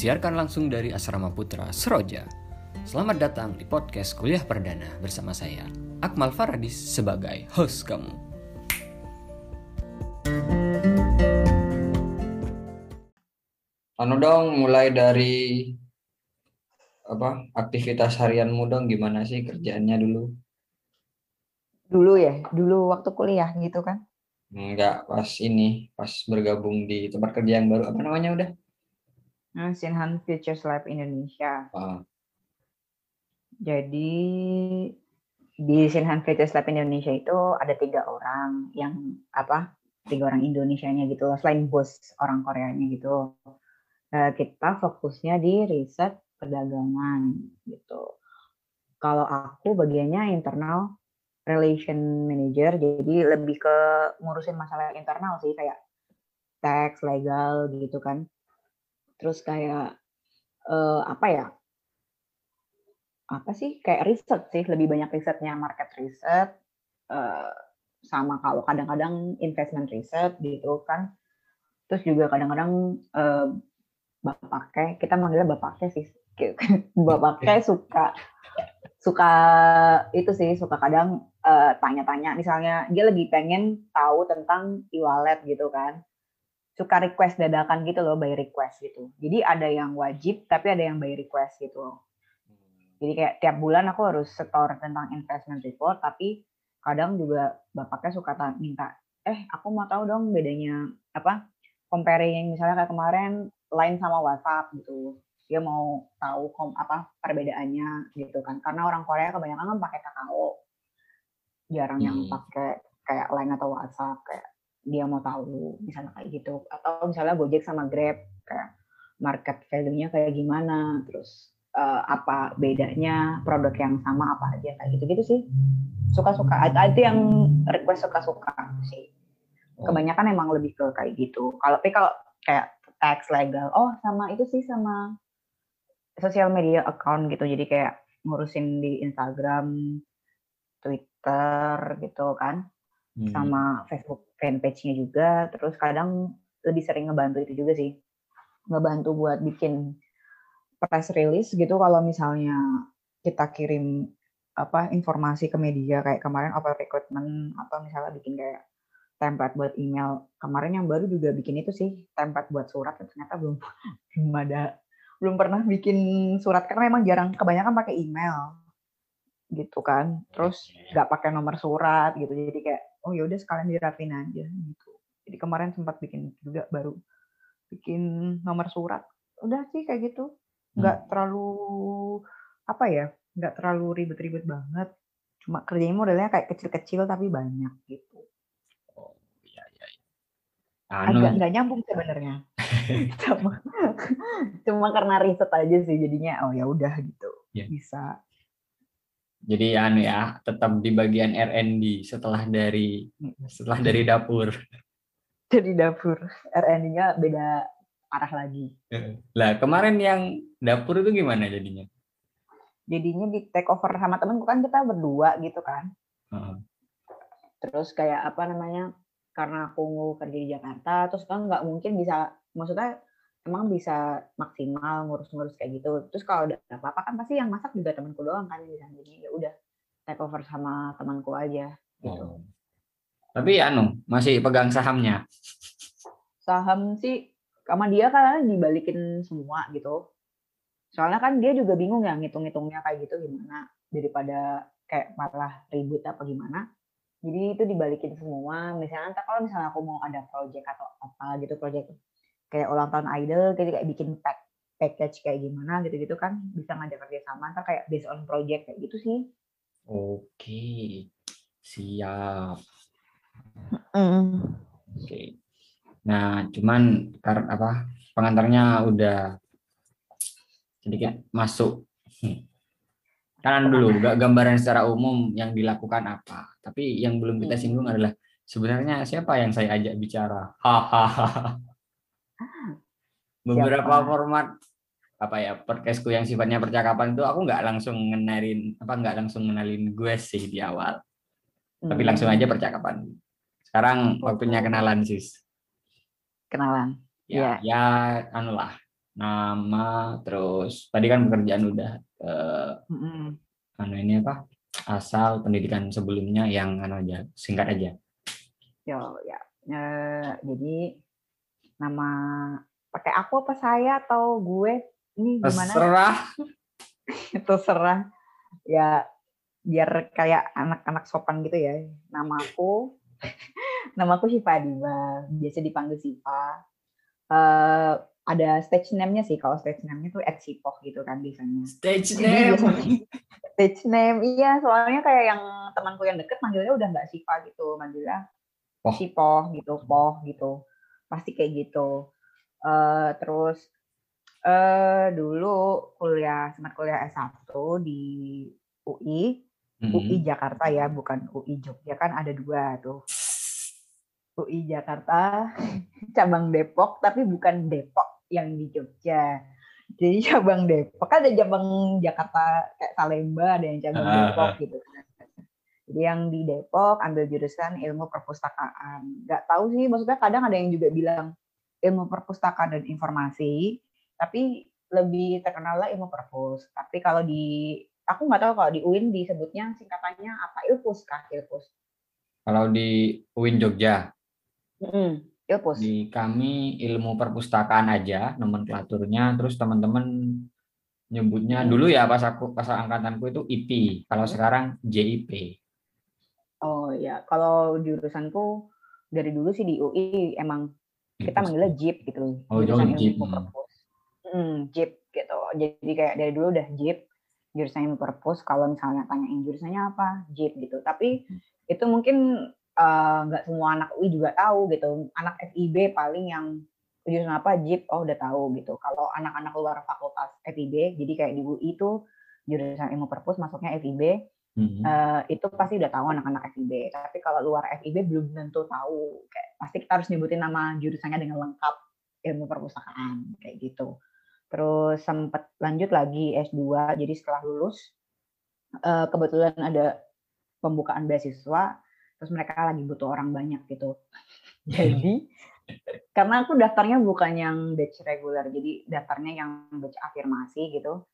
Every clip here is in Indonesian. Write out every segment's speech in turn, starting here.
Disiarkan langsung dari Asrama Putra Seroja. Selamat datang di podcast Kuliah Perdana bersama saya, Akmal Faradis sebagai host kamu. Anu dong, mulai dari apa aktivitas harianmu dong, gimana sih kerjaannya dulu? Dulu ya, dulu waktu kuliah gitu kan? Enggak, pas ini, pas bergabung di tempat kerja yang baru, apa namanya udah? Nah, Sinhan Futures Lab Indonesia. Ah, Jadi di Sinhan Futures Lab Indonesia itu ada tiga orang yang apa? Tiga orang Indonesianya gitu loh, selain bos orang Koreanya gitu. Eh, kita fokusnya di riset perdagangan gitu. Kalau aku bagiannya internal relation manager, jadi lebih ke ngurusin masalah internal sih kayak tax, legal gitu kan. Terus kayak eh, apa ya? Apa sih kayak riset sih, lebih banyak risetnya market riset eh, sama kalau kadang-kadang investment riset gitu kan. Terus juga kadang-kadang eh, bapaknya, kita manggilnya bapaknya sih. Bapaknya suka suka itu sih suka kadang tanya-tanya misalnya dia lagi pengen tahu tentang e-wallet gitu kan suka request dadakan gitu loh by request gitu. Jadi ada yang wajib tapi ada yang by request gitu jadi kayak tiap bulan aku harus setor tentang investment report tapi kadang juga bapaknya suka ta- minta eh aku mau tahu dong bedanya apa comparing misalnya kayak kemarin line sama WhatsApp gitu. Dia mau tahu kom apa perbedaannya gitu kan. Karena orang Korea kebanyakan kan pakai kakao. Jarang yang Hmm. pakai kayak line atau WhatsApp kayak dia mau tahu misalnya kayak gitu. Atau misalnya Gojek sama Grab kayak market value-nya kayak gimana terus eh, apa bedanya produk yang sama apa aja kayak gitu gitu sih. Suka-suka itu itu yang request suka-suka sih. Oh. kebanyakan emang lebih ke kayak gitu. Kalau tapi kalau kayak tax legal oh sama itu sih sama sosial media account gitu. Jadi kayak ngurusin di Instagram Twitter gitu kan hmm. sama Facebook fanpage-nya juga. Terus kadang lebih sering ngebantu itu juga sih. Ngebantu buat bikin press release gitu kalau misalnya kita kirim apa informasi ke media. Kayak kemarin open recruitment atau misalnya bikin kayak template buat email. Kemarin yang baru juga bikin itu sih template buat surat. Ternyata belum belum ada belum pernah bikin surat. Karena memang jarang kebanyakan pakai email gitu kan. Terus nggak pakai nomor surat gitu. Jadi kayak oh ya udah sekalian dirapin aja gitu. Jadi kemarin sempat bikin juga baru bikin nomor surat udah sih kayak gitu. Nggak terlalu apa ya nggak terlalu ribet-ribet banget. Cuma kerjanya modelnya kayak kecil-kecil tapi banyak gitu. Oh, iya, iya, iya. Anu, agak nggak nyambung sebenarnya. Cuma cuma karena riset aja sih jadinya oh ya udah gitu. Ya. bisa jadi anu ya, tetap di bagian R&D setelah dari setelah dari dapur. jadi dapur R&D-nya beda arah lagi Lah kemarin yang dapur itu gimana jadinya? jadinya di take over sama temenku kan kita berdua gitu kan Heeh. terus kayak apa namanya karena aku kerja di Jakarta terus kan nggak mungkin bisa maksudnya emang bisa maksimal ngurus-ngurus kayak gitu. Terus kalau udah apa-apa kan pasti yang masak juga temanku doang kan di sana jadi ya udah take over sama temanku aja gitu. Oh. Tapi anu masih pegang sahamnya. saham sih sama dia kan dibalikin semua gitu. Soalnya kan dia juga bingung ya ngitung-ngitungnya kayak gitu gimana daripada kayak malah ribut apa gimana. Jadi itu dibalikin semua. Misalnya ntar kalau misalnya aku mau ada project atau apa gitu project kayak ulang tahun idol jadi kayak bikin pack package kayak gimana gitu-gitu kan bisa ngajak kerja sama ntar kayak based on project kayak gitu sih Oke. Siap. Oke. Nah, cuman karena apa? Pengantarnya udah sedikit masuk. Kanan dulu, gak gambaran secara umum yang dilakukan apa. Tapi yang belum kita Hmm. singgung adalah sebenarnya siapa yang saya ajak bicara. Hahaha. Beberapa Siapa? format apa ya podcastku yang sifatnya percakapan itu aku nggak langsung ngenalin apa nggak langsung ngenalin gue sih di awal tapi langsung aja percakapan sekarang waktunya kenalan sis kenalan ya ya anu lah nama, terus tadi kan pekerjaan udah eh, Mm-mm. anu ini apa? Asal pendidikan sebelumnya yang anu aja, singkat aja. Yo, ya. Eh, jadi nama pakai aku apa saya atau gue? Ini gimana? Terserah. Terserah. Ya biar kayak anak-anak sopan gitu ya. Nama aku nama aku Syifa Adiba, biasa dipanggil Syifa. Eh, ada stage name-nya sih. Kalau stage name-nya tuh at Sipoh gitu kan biasanya. Stage name. biasanya stage name iya soalnya kayak yang temanku yang deket manggilnya udah nggak Siva gitu manggilnya Poh gitu Poh gitu pasti kayak gitu. Eh terus eh dulu kuliah sempat kuliah S1 di UI UI Mm-mm. Jakarta ya bukan UI Jogja kan ada dua tuh. UI Jakarta cabang Depok tapi bukan Depok yang di Jogja. Jadi cabang Depok kan ada cabang Jakarta kayak Salemba ada yang cabang Ah, Depok gitu kan jadi yang di Depok ambil jurusan ilmu perpustakaan. Nggak tahu sih maksudnya kadang ada yang juga bilang ilmu perpustakaan dan informasi tapi lebih terkenalnya ilmu perpus. Tapi kalau di aku nggak tahu kalau di UIN disebutnya singkatannya apa? Ilpus kah? Ilpus. Kalau di UIN Jogja, Mm-mm, ilpus. Di kami ilmu perpustakaan aja nomenklaturnya, terus teman-teman nyebutnya dulu ya pas aku pas angkatanku itu IP, kalau sekarang JIP. Oh ya, kalau jurusanku dari dulu sih di UI emang kita manggilnya JIP gitu. Oh, jurusan oh, JIP, ilmu hmm. perpus. Hmm, JIP gitu. Jadi kayak dari dulu udah JIP jurusan ilmu perpus. Kalau misalnya tanyain jurusannya apa, JIP gitu. Tapi Hmm. itu mungkin eh, nggak semua anak UI juga tahu gitu. Anak FIB paling yang jurusan apa JIP, oh udah tahu gitu. Kalau anak-anak luar fakultas FIB, jadi kayak di UI itu jurusan ilmu perpus masuknya FIB, Mhm. eh, itu pasti udah tahu anak-anak FIB. Tapi kalau luar FIB belum tentu tahu. Kayak pasti kita harus nyebutin nama jurusannya dengan lengkap ilmu perpustakaan kayak gitu. Terus sempat lanjut lagi S2. Jadi setelah lulus eh, kebetulan ada pembukaan beasiswa terus mereka lagi butuh orang banyak gitu. Jadi karena aku daftarnya bukan yang batch reguler, jadi daftarnya yang batch afirmasi gitu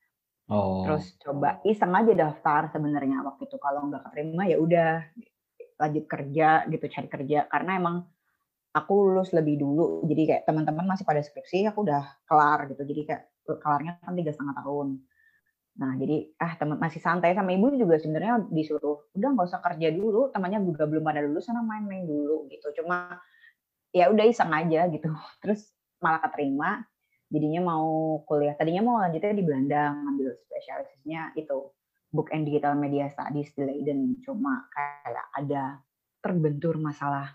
Oh. terus coba iseng aja daftar sebenarnya waktu itu. Kalau nggak keterima ya udah lanjut kerja gitu cari kerja. Karena emang aku lulus lebih dulu jadi kayak teman-teman masih pada skripsi aku udah kelar gitu. Jadi kayak kelarnya kan tiga setengah tahun. Nah jadi ah teman masih santai sama ibu juga sebenarnya disuruh udah nggak usah kerja dulu. Temannya juga belum pada lulus sana main-main dulu gitu. Cuma ya udah iseng aja gitu. Terus malah keterima jadinya mau kuliah tadinya mau lanjutnya di Belanda ngambil spesialisasinya itu book and digital media studies di Leiden. Cuma kayak ada terbentur masalah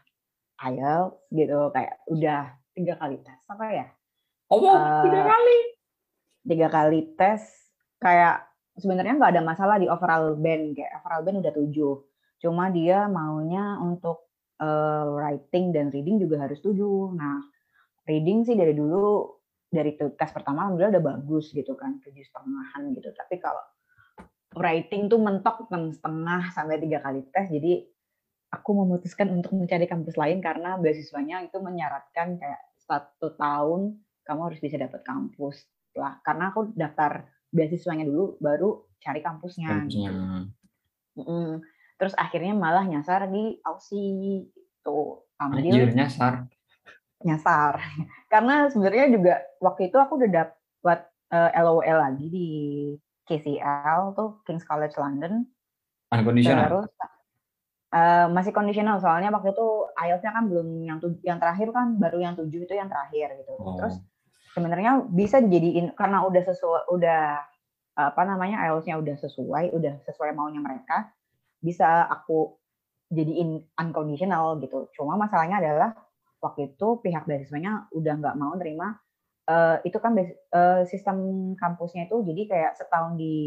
IELTS gitu kayak udah tiga kali tes apa ya? Oh, Eh, tiga kali. tiga kali tes kayak sebenarnya nggak ada masalah di overall band kayak overall band udah tujuh. Cuma dia maunya untuk eh, writing dan reading juga harus tujuh. Nah reading sih dari dulu dari tes pertama alhamdulillah udah bagus gitu kan tujuh setengahan gitu tapi kalau writing tuh mentok enam setengah sampai tiga kali tes jadi aku memutuskan untuk mencari kampus lain karena beasiswanya itu menyaratkan kayak satu tahun kamu harus bisa dapat kampus lah karena aku daftar beasiswanya dulu baru cari kampusnya gitu. Mm-mm. terus akhirnya malah nyasar di Aussie itu ambil Anjir nyasar. nyasar karena sebenarnya juga waktu itu aku udah dapat eh, LOL lagi di KCL tuh King's College London Unconditional. terus eh, masih kondisional soalnya waktu itu IELTS-nya kan belum yang yang terakhir kan baru yang tujuh itu yang terakhir gitu Oh. terus sebenarnya bisa dijadiin karena udah sesuai udah apa namanya IELTS-nya udah sesuai udah sesuai maunya mereka bisa aku jadiin unconditional gitu cuma masalahnya adalah waktu itu pihak beasiswanya udah nggak mau nerima eh, itu kan eh, sistem kampusnya itu jadi kayak setahun di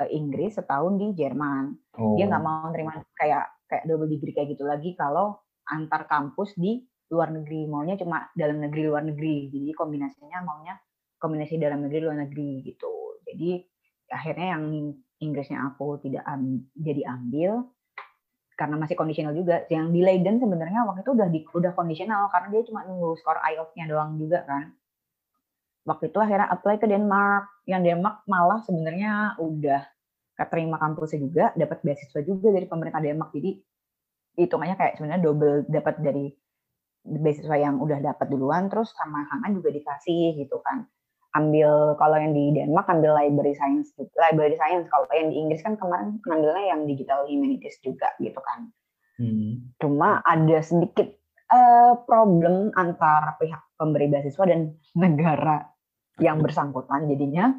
eh, Inggris setahun di Jerman. Oh. dia nggak mau nerima kayak kayak double degree kayak gitu lagi kalau antar kampus di luar negeri. Maunya cuma dalam negeri luar negeri. Jadi kombinasinya maunya kombinasi dalam negeri luar negeri gitu. Jadi akhirnya yang Inggrisnya aku tidak am- jadi ambil karena masih kondisional juga yang di Leiden sebenarnya waktu itu udah di, udah kondisional karena dia cuma nunggu skor IELTS-nya doang juga kan waktu itu akhirnya apply ke Denmark. Yang Denmark malah sebenarnya udah keterima kampusnya juga, dapat beasiswa juga dari pemerintah Denmark. Jadi hitungannya kayak sebenarnya double dapat dari beasiswa yang udah dapat duluan, terus sama Hana juga dikasih gitu kan. Ambil kalau yang di Denmark ambil library science, library science. Kalau yang di Inggris kan kemarin ngambilnya yang digital humanities juga gitu kan. Hmm. Cuma ada sedikit uh, problem antara pihak pemberi beasiswa dan negara yang bersangkutan jadinya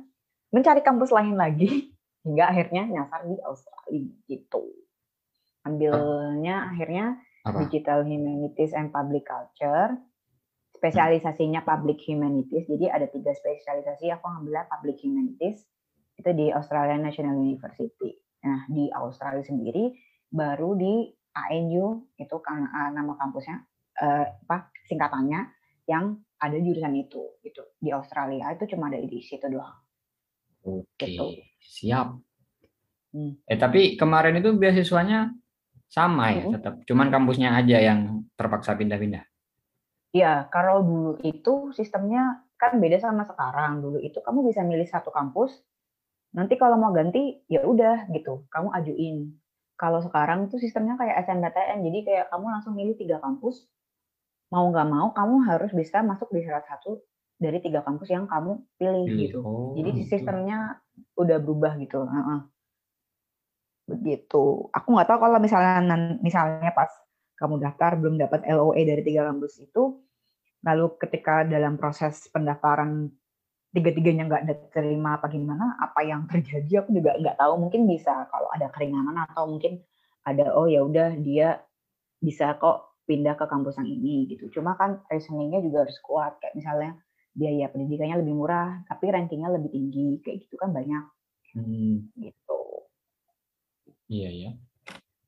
mencari kampus lain lagi hingga akhirnya nyasar di Australia gitu. Ambilnya akhirnya Apa? Digital Humanities and Public Culture, spesialisasinya Public Humanities. Jadi ada tiga spesialisasi. Aku ngambilnya Public Humanities itu di Australian National University. Nah di Australia sendiri baru di ANU itu kan uh, nama kampusnya uh, apa singkatannya yang ada jurusan itu gitu di Australia itu cuma ada di situ doang. Oke, gitu. siap. Hmm. Eh tapi kemarin itu beasiswanya sama ya hmm. tetap, cuman kampusnya aja yang terpaksa pindah-pindah. Iya, kalau dulu itu sistemnya kan beda sama sekarang. Dulu itu kamu bisa milih satu kampus, nanti kalau mau ganti ya udah gitu, kamu ajuin kalau sekarang tuh sistemnya kayak SNBTN, jadi kayak kamu langsung milih tiga kampus, mau nggak mau kamu harus bisa masuk di salah satu dari tiga kampus yang kamu pilih hmm. gitu. Oh, jadi gitu. sistemnya udah berubah gitu. Uh -uh. Begitu. Aku nggak tahu kalau misalnya misalnya pas kamu daftar belum dapat LOE dari tiga kampus itu, lalu ketika dalam proses pendaftaran tiga-tiganya nggak diterima apa gimana apa yang terjadi aku juga nggak tahu. Mungkin bisa kalau ada keringanan atau mungkin ada oh ya udah dia bisa kok pindah ke kampus yang ini gitu. Cuma kan reasoningnya juga harus kuat. Kayak misalnya biaya pendidikannya lebih murah tapi rankingnya lebih tinggi. Kayak gitu kan banyak. Hmm. gitu. Iya ya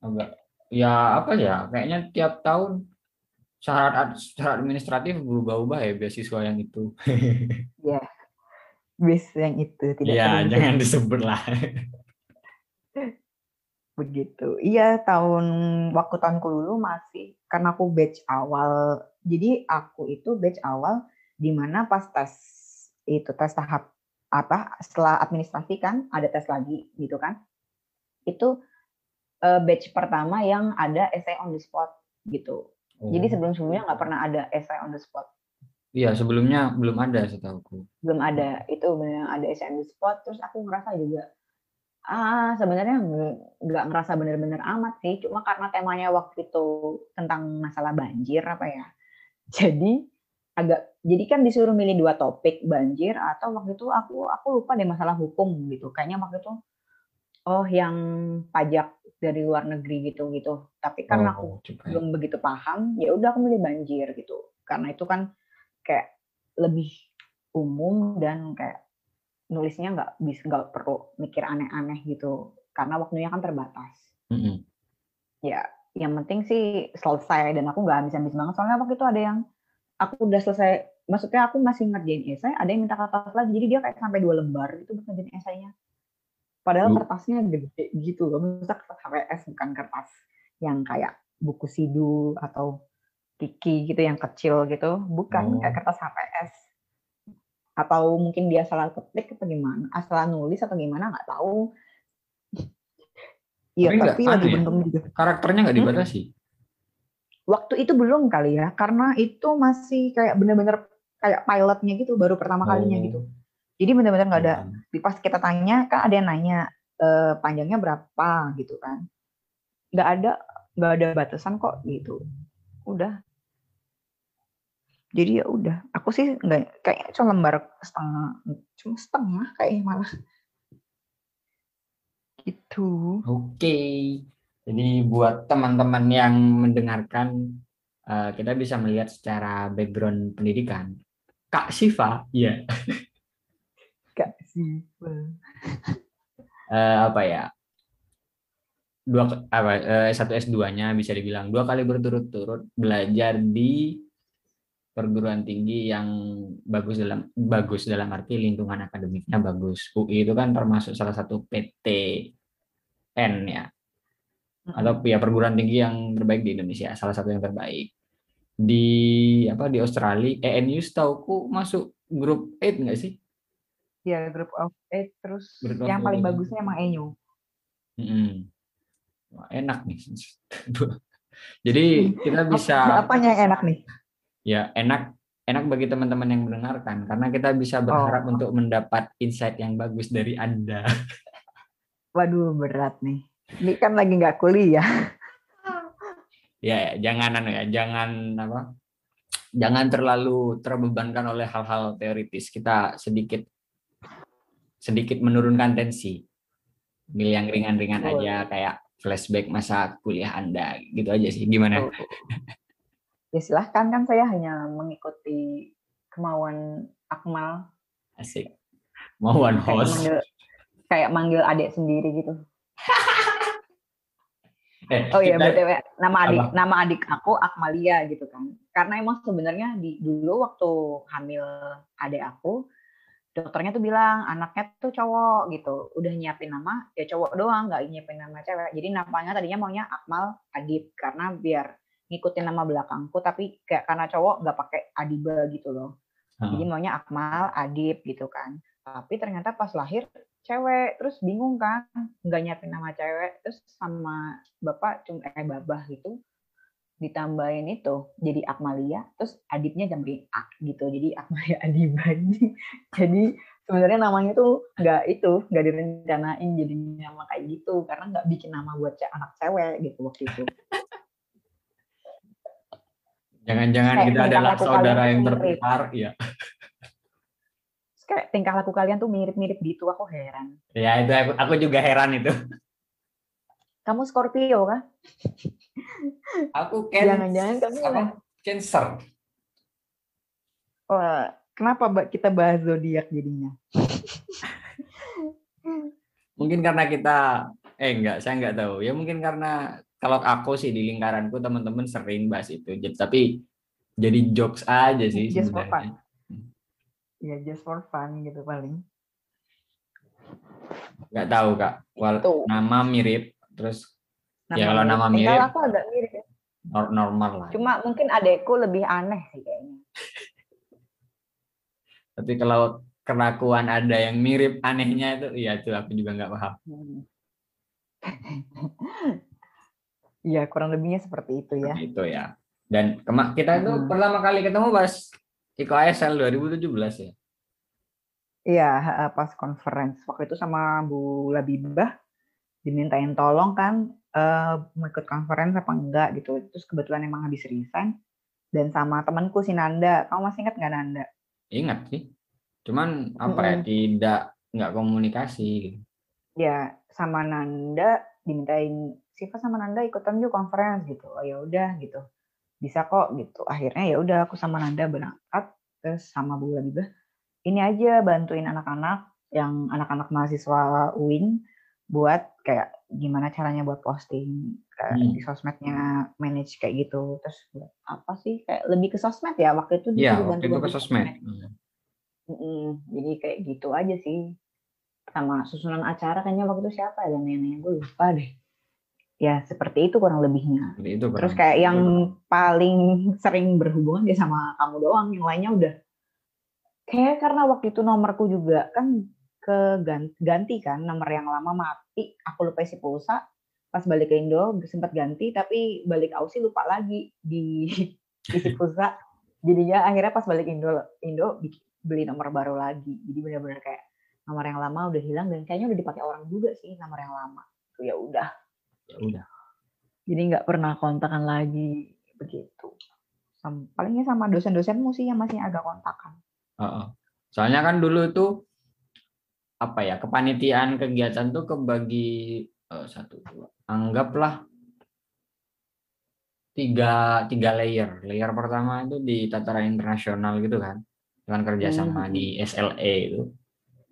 agak ya apa ya kayaknya tiap tahun syarat syarat administratif berubah-ubah ya beasiswa yang itu. Ya bis yang itu tidak ya jangan disebut lah. Begitu. Iya tahun waktu tahunku dulu masih karena aku batch awal jadi aku itu batch awal di mana pas tes itu tes tahap apa setelah administrasi kan ada tes lagi gitu kan. Itu uh, batch pertama yang ada essay on the spot gitu oh. jadi sebelum sebelumnya nggak pernah ada essay on the spot Iya, sebelumnya belum ada setahuku. Belum ada. Itu benar ada SMB spot terus aku ngerasa juga ah sebenarnya nggak ngerasa bener-bener amat sih, cuma karena temanya waktu itu tentang masalah banjir apa ya. Jadi agak jadi kan disuruh milih dua topik banjir atau waktu itu aku aku lupa deh masalah hukum gitu kayaknya waktu itu oh yang pajak dari luar negeri gitu gitu tapi karena oh, aku juga. belum begitu paham ya udah aku milih banjir gitu karena itu kan kayak lebih umum dan kayak nulisnya nggak bisa nggak perlu mikir aneh-aneh gitu karena waktunya kan terbatas. Mm-hmm. Ya, yang penting sih selesai dan aku nggak habis-habis banget soalnya waktu itu ada yang aku udah selesai, maksudnya aku masih ngerjain esai, ada yang minta kertas lagi, jadi dia kayak sampai dua lembar itu buat ngerjain esainya. Padahal kertasnya gede gitu, maksudnya kertas HPS bukan kertas yang kayak buku sidu atau Kiki gitu yang kecil gitu, bukan oh. kayak kertas HPS. Atau mungkin dia salah ketik atau gimana, asal nulis atau gimana nggak tahu. Iya, tapi, tapi lagi ya? juga. Karakternya nggak dibatasi. Hmm? Waktu itu belum kali ya, karena itu masih kayak bener-bener kayak pilotnya gitu, baru pertama oh. kalinya gitu. Jadi bener-bener nggak ada. Di pas kita tanya kan ada yang nanya e, panjangnya berapa? gitu kan. Nggak ada nggak ada batasan kok gitu. Udah. Jadi ya udah aku sih nggak kayak cuma lembar setengah cuma setengah kayak malah. Gitu. Oke. Jadi buat teman-teman yang mendengarkan uh, kita bisa melihat secara background pendidikan kak Siva ya Siva uh, apa ya dua apa uh, S1 S2-nya bisa dibilang dua kali berturut-turut belajar di perguruan tinggi yang bagus dalam bagus dalam arti lingkungan akademiknya bagus. UI itu kan termasuk salah satu PTN ya. Atau ya perguruan tinggi yang terbaik di Indonesia, salah satu yang terbaik. Di apa di Australia ENU setauku masuk grup 8 nggak sih? Ya Group of Eight terus Group yang paling Eight. bagusnya emang Enyu. Wah, enak nih. Jadi kita bisa Apanya yang enak nih? ya enak enak bagi teman-teman yang mendengarkan karena kita bisa berharap untuk mendapat insight yang bagus dari Anda. Waduh berat nih. Ini kan lagi nggak kuliah. ya, ya, jangan anu ya, jangan apa? Jangan terlalu terbebankan oleh hal-hal teoritis. Kita sedikit sedikit menurunkan tensi. Milih yang ringan-ringan Betul. aja kayak flashback masa kuliah Anda gitu aja sih. Gimana? Ya silahkan kan saya hanya mengikuti kemauan Akmal Asik. Mau one kayak host. manggil kayak manggil adik sendiri gitu. Eh, Oh iya btw nama adik Apa? nama adik aku Akmalia gitu kan. Karena emang sebenarnya di dulu waktu hamil adik aku dokternya tuh bilang anaknya tuh cowok gitu. Udah nyiapin nama ya cowok doang nggak nyiapin nama cewek. Jadi namanya tadinya maunya Akmal Adib karena biar ngikutin nama belakangku tapi kayak karena cowok nggak pakai Adiba gitu loh. Jadi maunya Akmal, Adib gitu kan. Tapi ternyata pas lahir cewek, terus bingung kan, nggak nyiapin nama cewek, terus sama bapak cuma eh babah gitu ditambahin itu jadi Akmalia, terus Adibnya jambi Ak gitu, jadi Akmalia Adiba. jadi sebenarnya namanya tuh nggak itu, nggak direncanain jadi nama kayak gitu, karena nggak bikin nama buat anak cewek gitu waktu itu. Jangan-jangan kita adalah saudara yang tertukar, ya. Kayak tingkah laku kalian tuh mirip-mirip gitu, aku heran. Ya itu aku, aku juga heran itu. Kamu Scorpio kan? Aku can, Jangan-jangan kamu apa? Cancer. Wah, kenapa Mbak kita bahas zodiak jadinya? Mungkin karena kita eh enggak, saya enggak tahu. Ya mungkin karena kalau aku sih di lingkaranku teman-teman sering bahas itu. Jadi tapi jadi jokes aja sih Just for sebenarnya. Ya just for fun gitu paling. Enggak tahu, Kak. Wal Tuh. nama mirip terus Ya, kalau mirip. nama mirip. aku agak mirip ya. nor- normal lah. Cuma mungkin adekku lebih aneh sih kayaknya. Tapi kalau kelakuan ada yang mirip anehnya itu ya itu aku juga nggak paham. Hmm. Iya, kurang lebihnya seperti itu ya. Seperti itu ya. Dan kita itu Hmm. pertama kali ketemu pas Iko ASL 2017 ya. Iya, pas conference waktu itu sama Bu Labibah dimintain tolong kan eh, mau ikut conference apa enggak gitu. Terus kebetulan emang habis resign dan sama temanku si Nanda. Kamu masih ingat nggak Nanda? Ingat sih. Cuman apa ya tidak nggak komunikasi. gitu. ya sama Nanda dimintain Siva sama Nanda ikutan yuk conference gitu oh ya udah gitu bisa kok gitu akhirnya ya udah aku sama Nanda berangkat terus sama Bu Labibah ini aja bantuin anak-anak yang anak-anak mahasiswa UIN buat kayak gimana caranya buat posting kayak Hmm. di sosmednya manage kayak gitu terus buat apa sih kayak lebih ke sosmed ya waktu itu disuruh waktu itu ke bantu-bantu sosmed. Mm-mm, jadi kayak gitu aja sih. Sama susunan acara kayaknya waktu itu siapa ya nenek gue lupa deh. Ya seperti itu kurang lebihnya. Seperti itu Terus kayak yang paling sering berhubungan ya sama kamu doang, yang lainnya udah. Kayak karena waktu itu nomorku juga kan ke gan- ganti kan, nomor yang lama mati, aku lupa isi pulsa. Pas balik ke Indo sempat ganti, tapi balik Aussie lupa lagi di isi pulsa. Jadinya akhirnya pas balik Indo, Indo beli nomor baru lagi. Jadi benar-benar kayak nomor yang lama udah hilang dan kayaknya udah dipakai orang juga sih nomor yang lama. Tuh ya udah. Ya udah. Jadi nggak pernah kontakan lagi begitu. Sam- palingnya sama dosen-dosenmu sih yang masih agak kontakan. Heeh. Soalnya kan dulu itu apa ya kepanitiaan kegiatan tuh kebagi eh, satu dua anggaplah tiga tiga layer layer pertama itu di tataran internasional gitu kan dengan kerjasama Hmm. di SLE itu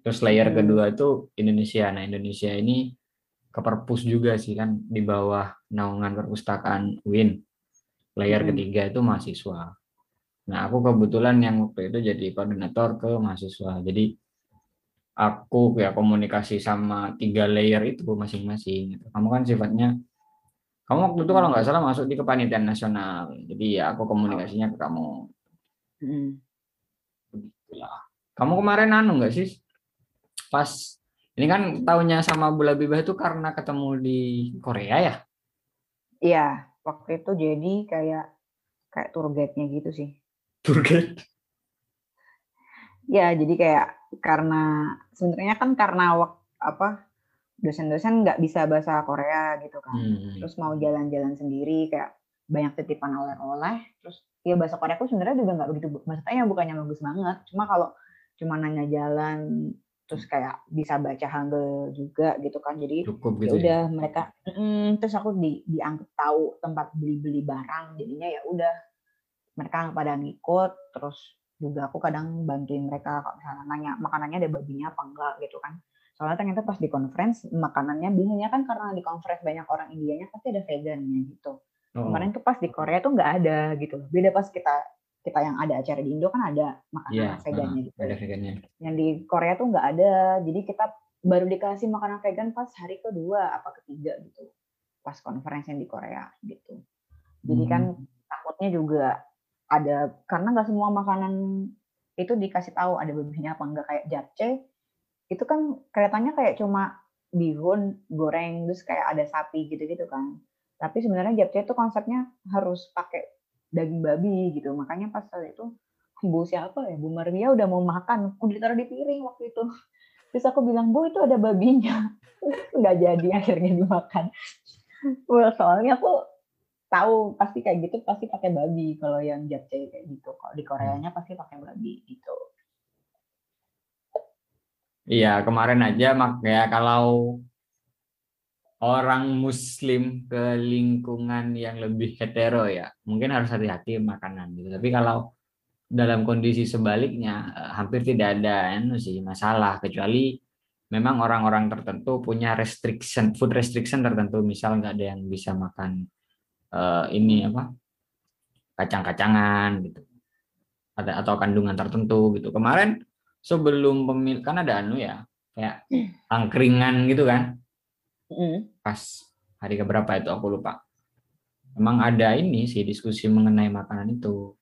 terus layer Hmm. kedua itu Indonesia nah Indonesia ini ke perpus juga sih kan di bawah naungan perpustakaan UIN layer Hmm. ketiga itu mahasiswa Nah, aku kebetulan yang waktu itu jadi koordinator ke mahasiswa. Jadi aku ya komunikasi sama tiga layer itu masing-masing. gitu. Kamu kan sifatnya, kamu waktu itu kalau nggak salah masuk di kepanitiaan nasional. Jadi ya aku komunikasinya ke kamu. Mm. Kamu kemarin anu nggak sih? Pas ini kan tahunya sama Bula Bibah itu karena ketemu di Korea ya? Iya, waktu itu jadi kayak kayak tour guide-nya gitu sih. Tour guide. Ya, jadi kayak karena sebenarnya kan karena wak, apa dosen-dosen nggak bisa bahasa Korea gitu kan. Hmm. Terus mau jalan-jalan sendiri kayak banyak titipan oleh-oleh. Terus ya bahasa Korea aku sebenarnya juga nggak begitu maksudnya ya bukannya bagus banget. Cuma kalau cuma nanya jalan terus kayak bisa baca hangul juga gitu kan. Jadi Cukup ya gitu ya. udah mereka mm, terus aku di dianggap tahu tempat beli-beli barang jadinya ya udah mereka pada ngikut terus juga aku kadang bantuin mereka kalau misalnya nanya makanannya ada babinya apa enggak gitu kan. Soalnya ternyata pas di conference makanannya biasanya kan karena di conference banyak orang Indianya pasti ada vegannya gitu. Oh. kemarin tuh pas di Korea tuh nggak ada gitu beda pas kita kita yang ada acara di Indo kan ada makanan Iya, vegannya ah, gitu. ada vegannya. yang di Korea tuh nggak ada. Jadi kita baru dikasih makanan vegan pas hari kedua apa ketiga gitu. Pas conference yang di Korea gitu. Jadi kan Hmm. takutnya juga ada karena nggak semua makanan itu dikasih tahu ada babinya apa enggak kayak japchae itu kan kelihatannya kayak cuma bihun goreng terus kayak ada sapi gitu-gitu kan. Tapi sebenarnya japchae itu konsepnya harus pakai daging babi gitu. Makanya pas saat itu bu siapa ya? Bu Maria udah mau makan. Udah ditaruh di piring waktu itu. Terus aku bilang bu itu ada babinya. Nggak jadi akhirnya dimakan. Well, soalnya aku tahu pasti kayak gitu pasti pakai babi. Kalau yang japchae kayak gitu. Kalau di Koreanya pasti pakai babi gitu. Iya, kemarin aja makanya kalau orang muslim ke lingkungan yang lebih hetero ya, mungkin harus hati-hati makanan gitu. Tapi kalau dalam kondisi sebaliknya eh, hampir tidak ada anu sih masalah. Kecuali memang orang-orang tertentu punya restriction food restriction tertentu. Misal nggak ada yang bisa makan eh, ini apa kacang-kacangan gitu. Ada atau kandungan tertentu gitu. Kemarin sebelum pemil kan ada anu ya kayak angkringan gitu kan. Mm. pas hari keberapa itu aku lupa. Memang ada ini sih diskusi mengenai makanan itu.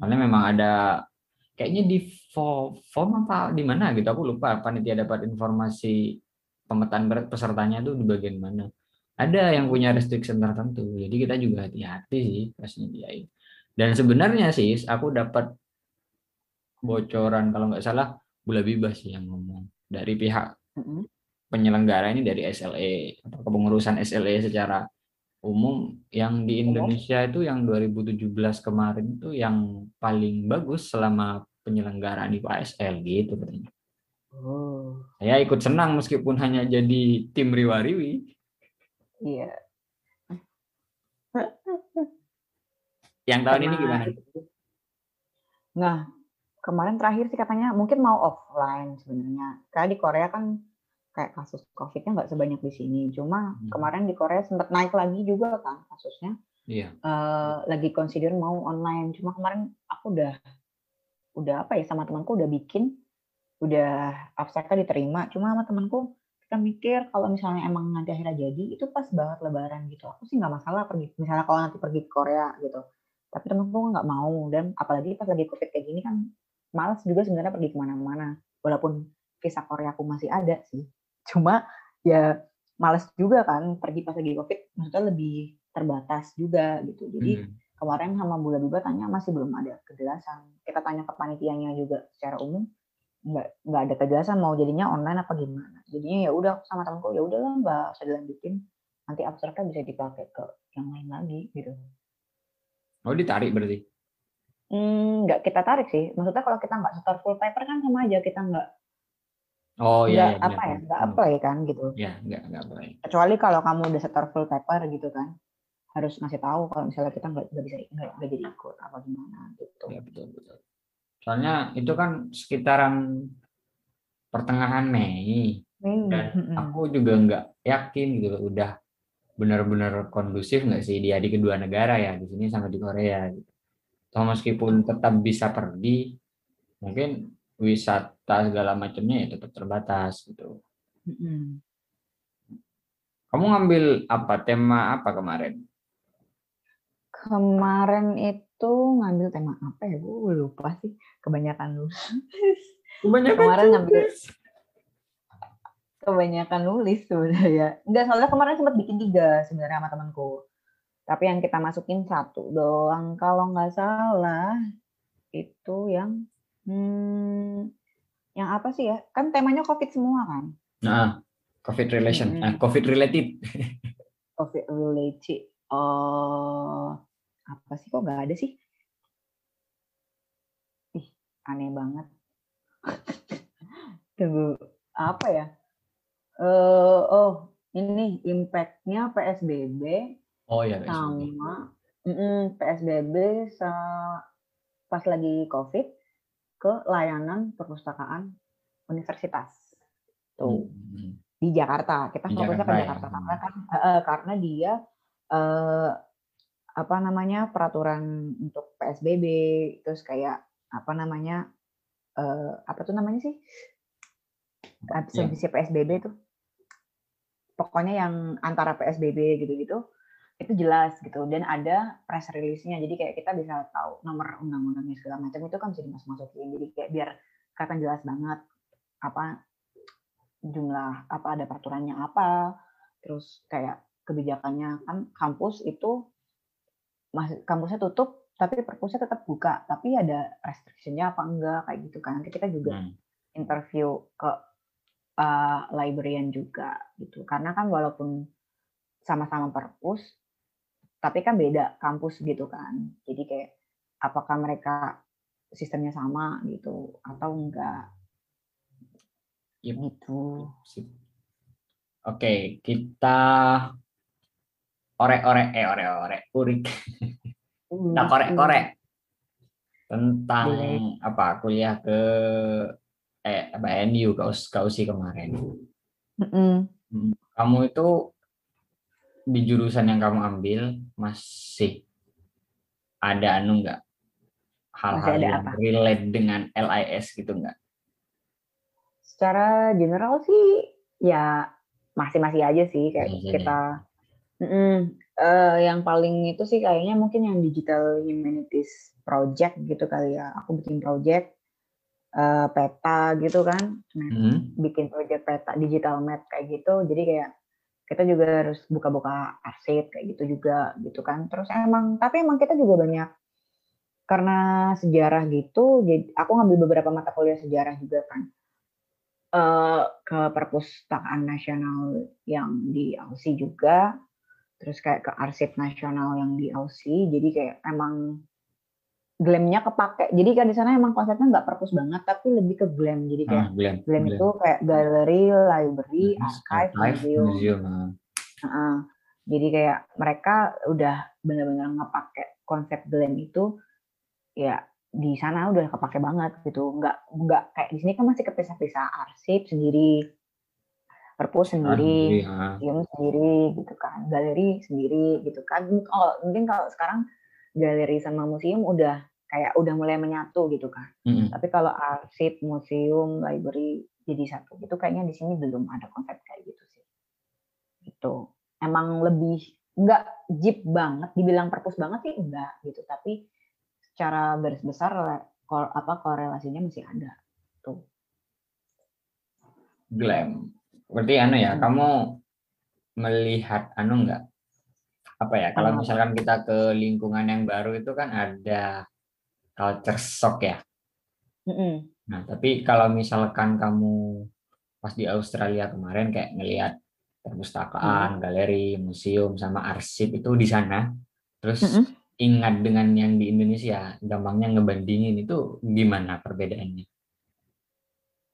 Karena memang ada kayaknya di fo- form apa di mana gitu aku lupa. Panitia dapat informasi pemetaan berat pesertanya itu di bagian mana ada yang punya restriction tertentu jadi kita juga hati-hati sih pas nyediain dan sebenarnya sih aku dapat bocoran kalau nggak salah Bula Bibas sih yang ngomong dari pihak penyelenggara ini dari SLE atau kepengurusan SLE secara umum yang di. Indonesia itu yang 2017 kemarin itu yang paling bagus selama penyelenggaraan IPA SL gitu katanya. Oh, Saya ikut senang meskipun hanya jadi tim riwariwi. Iya. Yang tahun ini Karena gimana? Nah, kemarin terakhir sih katanya mungkin mau offline sebenarnya. Karena di Korea kan kayak kasus COVID-nya nggak sebanyak di sini. Cuma Hmm. kemarin di Korea sempat naik lagi juga kan kasusnya. Iya. Eh, lagi consider mau online. Cuma kemarin aku udah udah apa ya sama temanku udah bikin, udah abstraknya diterima. Cuma sama temanku kita mikir kalau misalnya emang nanti akhirnya jadi itu pas banget Lebaran gitu. Aku sih nggak masalah pergi. Misalnya kalau nanti pergi ke Korea gitu. Tapi temanku nggak mau dan apalagi pas lagi COVID kayak gini kan malas juga sebenarnya pergi ke mana-mana. Walaupun visa Korea aku masih ada sih. Cuma ya males juga kan pergi pas lagi COVID. Maksudnya lebih terbatas juga gitu. Jadi Hmm. kemarin sama Bula Biba tanya masih belum ada kejelasan. Kita tanya ke panitianya juga secara umum nggak nggak ada kejelasan mau jadinya online apa gimana. Jadinya ya udah aku sama temanku ya udahlah nggak usah dilanjutin. Nanti abstraknya bisa dipakai ke yang lain lagi gitu. Oh ditarik berarti. Hmm, nggak kita tarik sih. Maksudnya kalau kita nggak setor full paper kan sama aja kita nggak Oh nggak iya. iya, apa benar. ya nggak apply kan gitu. Ya nggak nggak boleh. Kecuali kalau kamu udah setor full paper gitu kan harus ngasih tahu kalau misalnya kita nggak bisa nggak jadi ikut apa gimana gitu. Ya betul betul. Soalnya itu kan sekitaran pertengahan Mei. Hmm, dan aku juga nggak yakin gitu loh, udah benar-benar kondusif nggak sih dia di kedua negara ya di sini sama di Korea gitu. Atau meskipun tetap bisa pergi, mungkin wisata segala macamnya ya tetap terbatas gitu. hmm. Kamu ngambil apa tema apa kemarin? Kemarin itu ngambil tema apa ya? Gue lupa sih. Kebanyakan nulis. Kebanyakan Kemarin ngambil kebanyakan nulis sebenarnya. Enggak, soalnya kemarin sempat bikin tiga sebenarnya sama temanku. Tapi yang kita masukin satu doang. Kalau nggak salah itu yang hmm, yang apa sih ya? Kan temanya COVID semua kan. Nah, COVID relation, ah, COVID related. COVID related. Oh, apa sih kok nggak ada sih? Ih, aneh banget. Tunggu, apa ya? Eh, oh, ini impact-nya PSBB Oh ya, sama mm-mm, PSBB sa- pas lagi COVID ke layanan perpustakaan universitas. Tuh Hmm. di Jakarta. Kita fokusnya Jakarta ke ya. Jakarta karena kan eh, karena dia eh, apa namanya peraturan untuk PSBB terus kayak apa namanya eh, apa tuh namanya sih? Ya. absensi PSBB tuh pokoknya yang antara PSBB gitu-gitu itu jelas gitu. Dan ada press release-nya. Jadi kayak kita bisa tahu nomor undang-undangnya segala macam itu kan bisa dimasuk-masukin jadi kayak biar kelihatan jelas banget apa jumlah apa ada peraturannya apa. Terus kayak kebijakannya kan kampus itu kampusnya tutup tapi perpusnya tetap buka tapi ada restriction-nya apa enggak kayak gitu kan Nanti kita juga Hmm. interview ke uh, librarian juga gitu karena kan walaupun sama-sama perpus tapi kan beda kampus gitu kan jadi kayak apakah mereka sistemnya sama gitu atau enggak Yep. gitu. Oke, kita orek-orek, eh orek-orek, urik. Kita korek-korek tentang Boleh. apa kuliah ke eh apa NU ke US, ke USI kemarin. Mm-mm. Kamu itu di jurusan yang kamu ambil masih ada anu enggak hal-hal yang apa? relate dengan LIS gitu enggak? secara general sih ya masih-masih aja sih kayak Masih kita Mm-mm. Eh, yang paling itu sih kayaknya mungkin yang digital humanities project gitu kali ya. Aku bikin project eh, peta gitu kan. Nah, Hmm. bikin project peta digital map kayak gitu. Jadi kayak kita juga harus buka-buka arsip kayak gitu juga gitu kan. Terus emang tapi emang kita juga banyak karena sejarah gitu jadi aku ngambil beberapa mata kuliah sejarah juga kan. Eh ke perpustakaan nasional yang di Aussie juga terus kayak ke arsip nasional yang di Aussie jadi kayak emang glamnya kepake jadi kan di sana emang konsepnya nggak perpus banget tapi lebih ke glam jadi kayak Ah, Glenn. Glam Glenn. itu kayak galeri, library, Terus archive, museum. museum. ah. Heeh. Jadi kayak mereka udah benar-benar ngepakai konsep Glam itu ya di sana udah kepake banget gitu. Nggak nggak kayak di sini kan masih kepisah-pisah arsip sendiri, perpus Ah, sendiri, ah. museum sendiri gitu kan, galeri sendiri gitu kan. Kalau mungkin kalau sekarang galeri sama museum udah kayak udah mulai menyatu gitu kan. Mm-mm. Tapi kalau arsip, museum, library jadi satu itu kayaknya di sini belum ada konsep kayak gitu sih. Itu emang lebih nggak jeep banget, dibilang perpus banget sih enggak gitu. Tapi secara garis besar kor- apa korelasinya masih ada. Tuh. Glam. Berarti anu ya, Hmm. kamu melihat anu enggak? Apa ya? Kalau misalkan kita ke lingkungan yang baru itu kan ada culture shock ya. Mm-mm. Nah, tapi kalau misalkan kamu pas di Australia kemarin kayak ngelihat perpustakaan, galeri, museum sama arsip itu di sana, terus Mm-mm. ingat dengan yang di Indonesia, gampangnya ngebandingin itu gimana perbedaannya?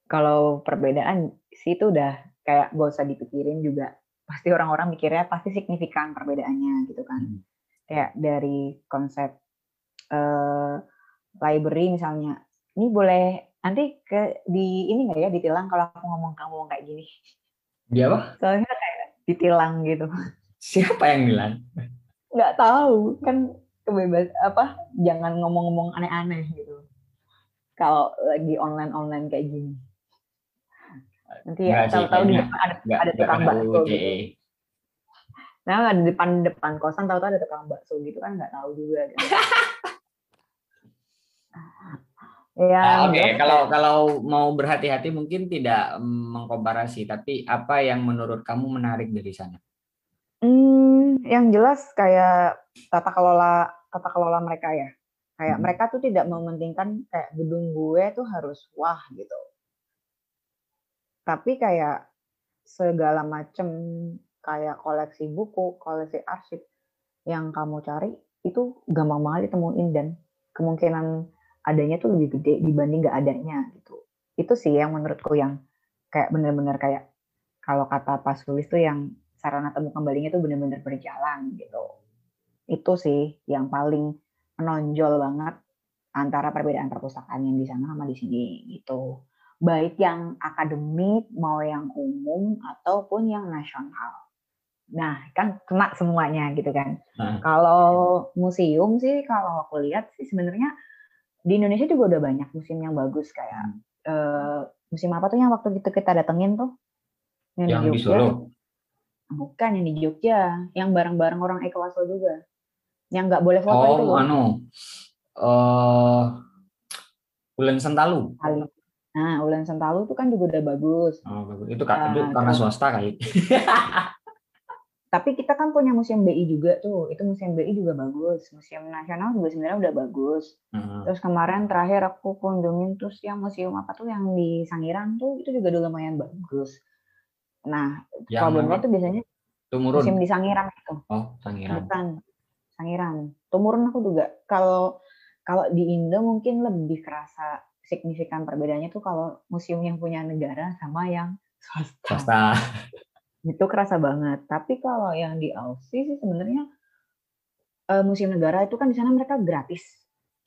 Kalau perbedaan sih itu udah kayak gak usah dipikirin juga. Pasti orang-orang mikirnya pasti signifikan perbedaannya gitu kan. Hmm. kayak dari konsep eh library misalnya ini boleh nanti ke di ini nggak ya ditilang kalau aku ngomong kamu kayak gini Dia apa? soalnya kayak ditilang gitu Siapa yang bilang? nggak tahu kan kebebas apa jangan ngomong-ngomong aneh-aneh gitu kalau lagi online online kayak gini nanti ya tahu-tahu di depan ada Nggak, ada tukang bakso gitu. Nah, di depan depan kosan tahu-tahu ada tukang bakso gitu kan nggak tahu juga. Gitu. ya, ah, Oke, okay. kalau kalau mau berhati-hati mungkin tidak mengkomparasi, tapi apa yang menurut kamu menarik dari sana? Hmm, yang jelas kayak tata kelola tata kelola mereka ya. Kayak hmm. mereka tuh tidak mementingkan kayak gedung gue tuh harus wah gitu. Tapi kayak segala macam kayak koleksi buku, koleksi arsip yang kamu cari itu gampang banget ditemuin dan kemungkinan adanya tuh lebih gede dibanding gak adanya gitu. Itu sih yang menurutku yang kayak bener-bener kayak kalau kata Pak Sulis tuh yang sarana temu kembalinya tuh bener-bener berjalan gitu. Itu sih yang paling menonjol banget antara perbedaan perpustakaan yang di sana sama di sini gitu. Baik yang akademik mau yang umum ataupun yang nasional. Nah, kan kena semuanya gitu kan. Hmm. Kalau museum sih, kalau aku lihat sih sebenarnya di Indonesia juga udah banyak museum yang bagus kayak hmm. uh, museum apa tuh yang waktu itu kita datengin tuh? Yang, yang di, Jogja. Solo. Bukan yang di Jogja, yang bareng-bareng orang Ekowaso juga. Yang nggak boleh foto oh, itu. Oh, anu. Uh, Ulen Sentalu. Nah, Ulen Sentalu itu kan juga udah bagus. Oh, bagus. Itu, uh, itu karena swasta kali. tapi kita kan punya museum BI juga tuh itu museum BI juga bagus museum nasional juga sebenarnya udah bagus uh-huh. terus kemarin terakhir aku kunjungin terus yang museum apa tuh yang di Sangiran tuh itu juga udah lumayan bagus nah problemnya tuh biasanya Tumurun. museum di Sangiran itu oh Sangiran bukan Sangiran Tumurun aku juga kalau kalau di Indo mungkin lebih kerasa signifikan perbedaannya tuh kalau museum yang punya negara sama yang swasta. Swasta. Itu kerasa banget. Tapi kalau yang di Aussie sih sebenarnya uh, museum negara itu kan di sana mereka gratis.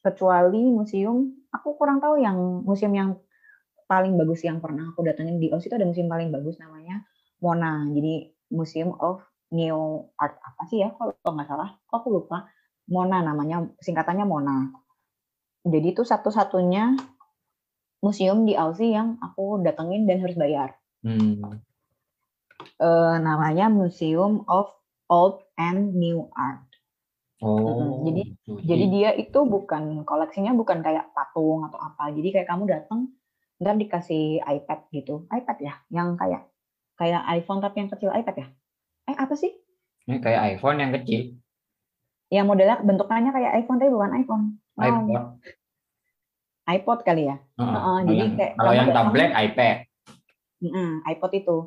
Kecuali museum, aku kurang tahu yang museum yang paling bagus yang pernah aku datengin di Aussie itu ada museum paling bagus namanya Mona. Jadi Museum of New Art apa sih ya kalau nggak salah, kok aku lupa. Mona namanya, singkatannya Mona. Jadi itu satu-satunya museum di Aussie yang aku datengin dan harus bayar. Hmm uh, namanya Museum of Old and New Art. Oh. Jadi jadi, jadi dia itu bukan koleksinya bukan kayak patung atau apa. Jadi kayak kamu datang ntar dikasih iPad gitu. iPad ya, yang kayak kayak iPhone tapi yang kecil iPad ya. Eh apa sih? Ini kayak iPhone yang kecil. Yang modelnya bentukannya kayak iPhone tapi bukan iPhone. Oh. iPod. iPod kali ya. Uh, uh, jadi yang, kayak kalau yang tablet iPad. Uh, iPod itu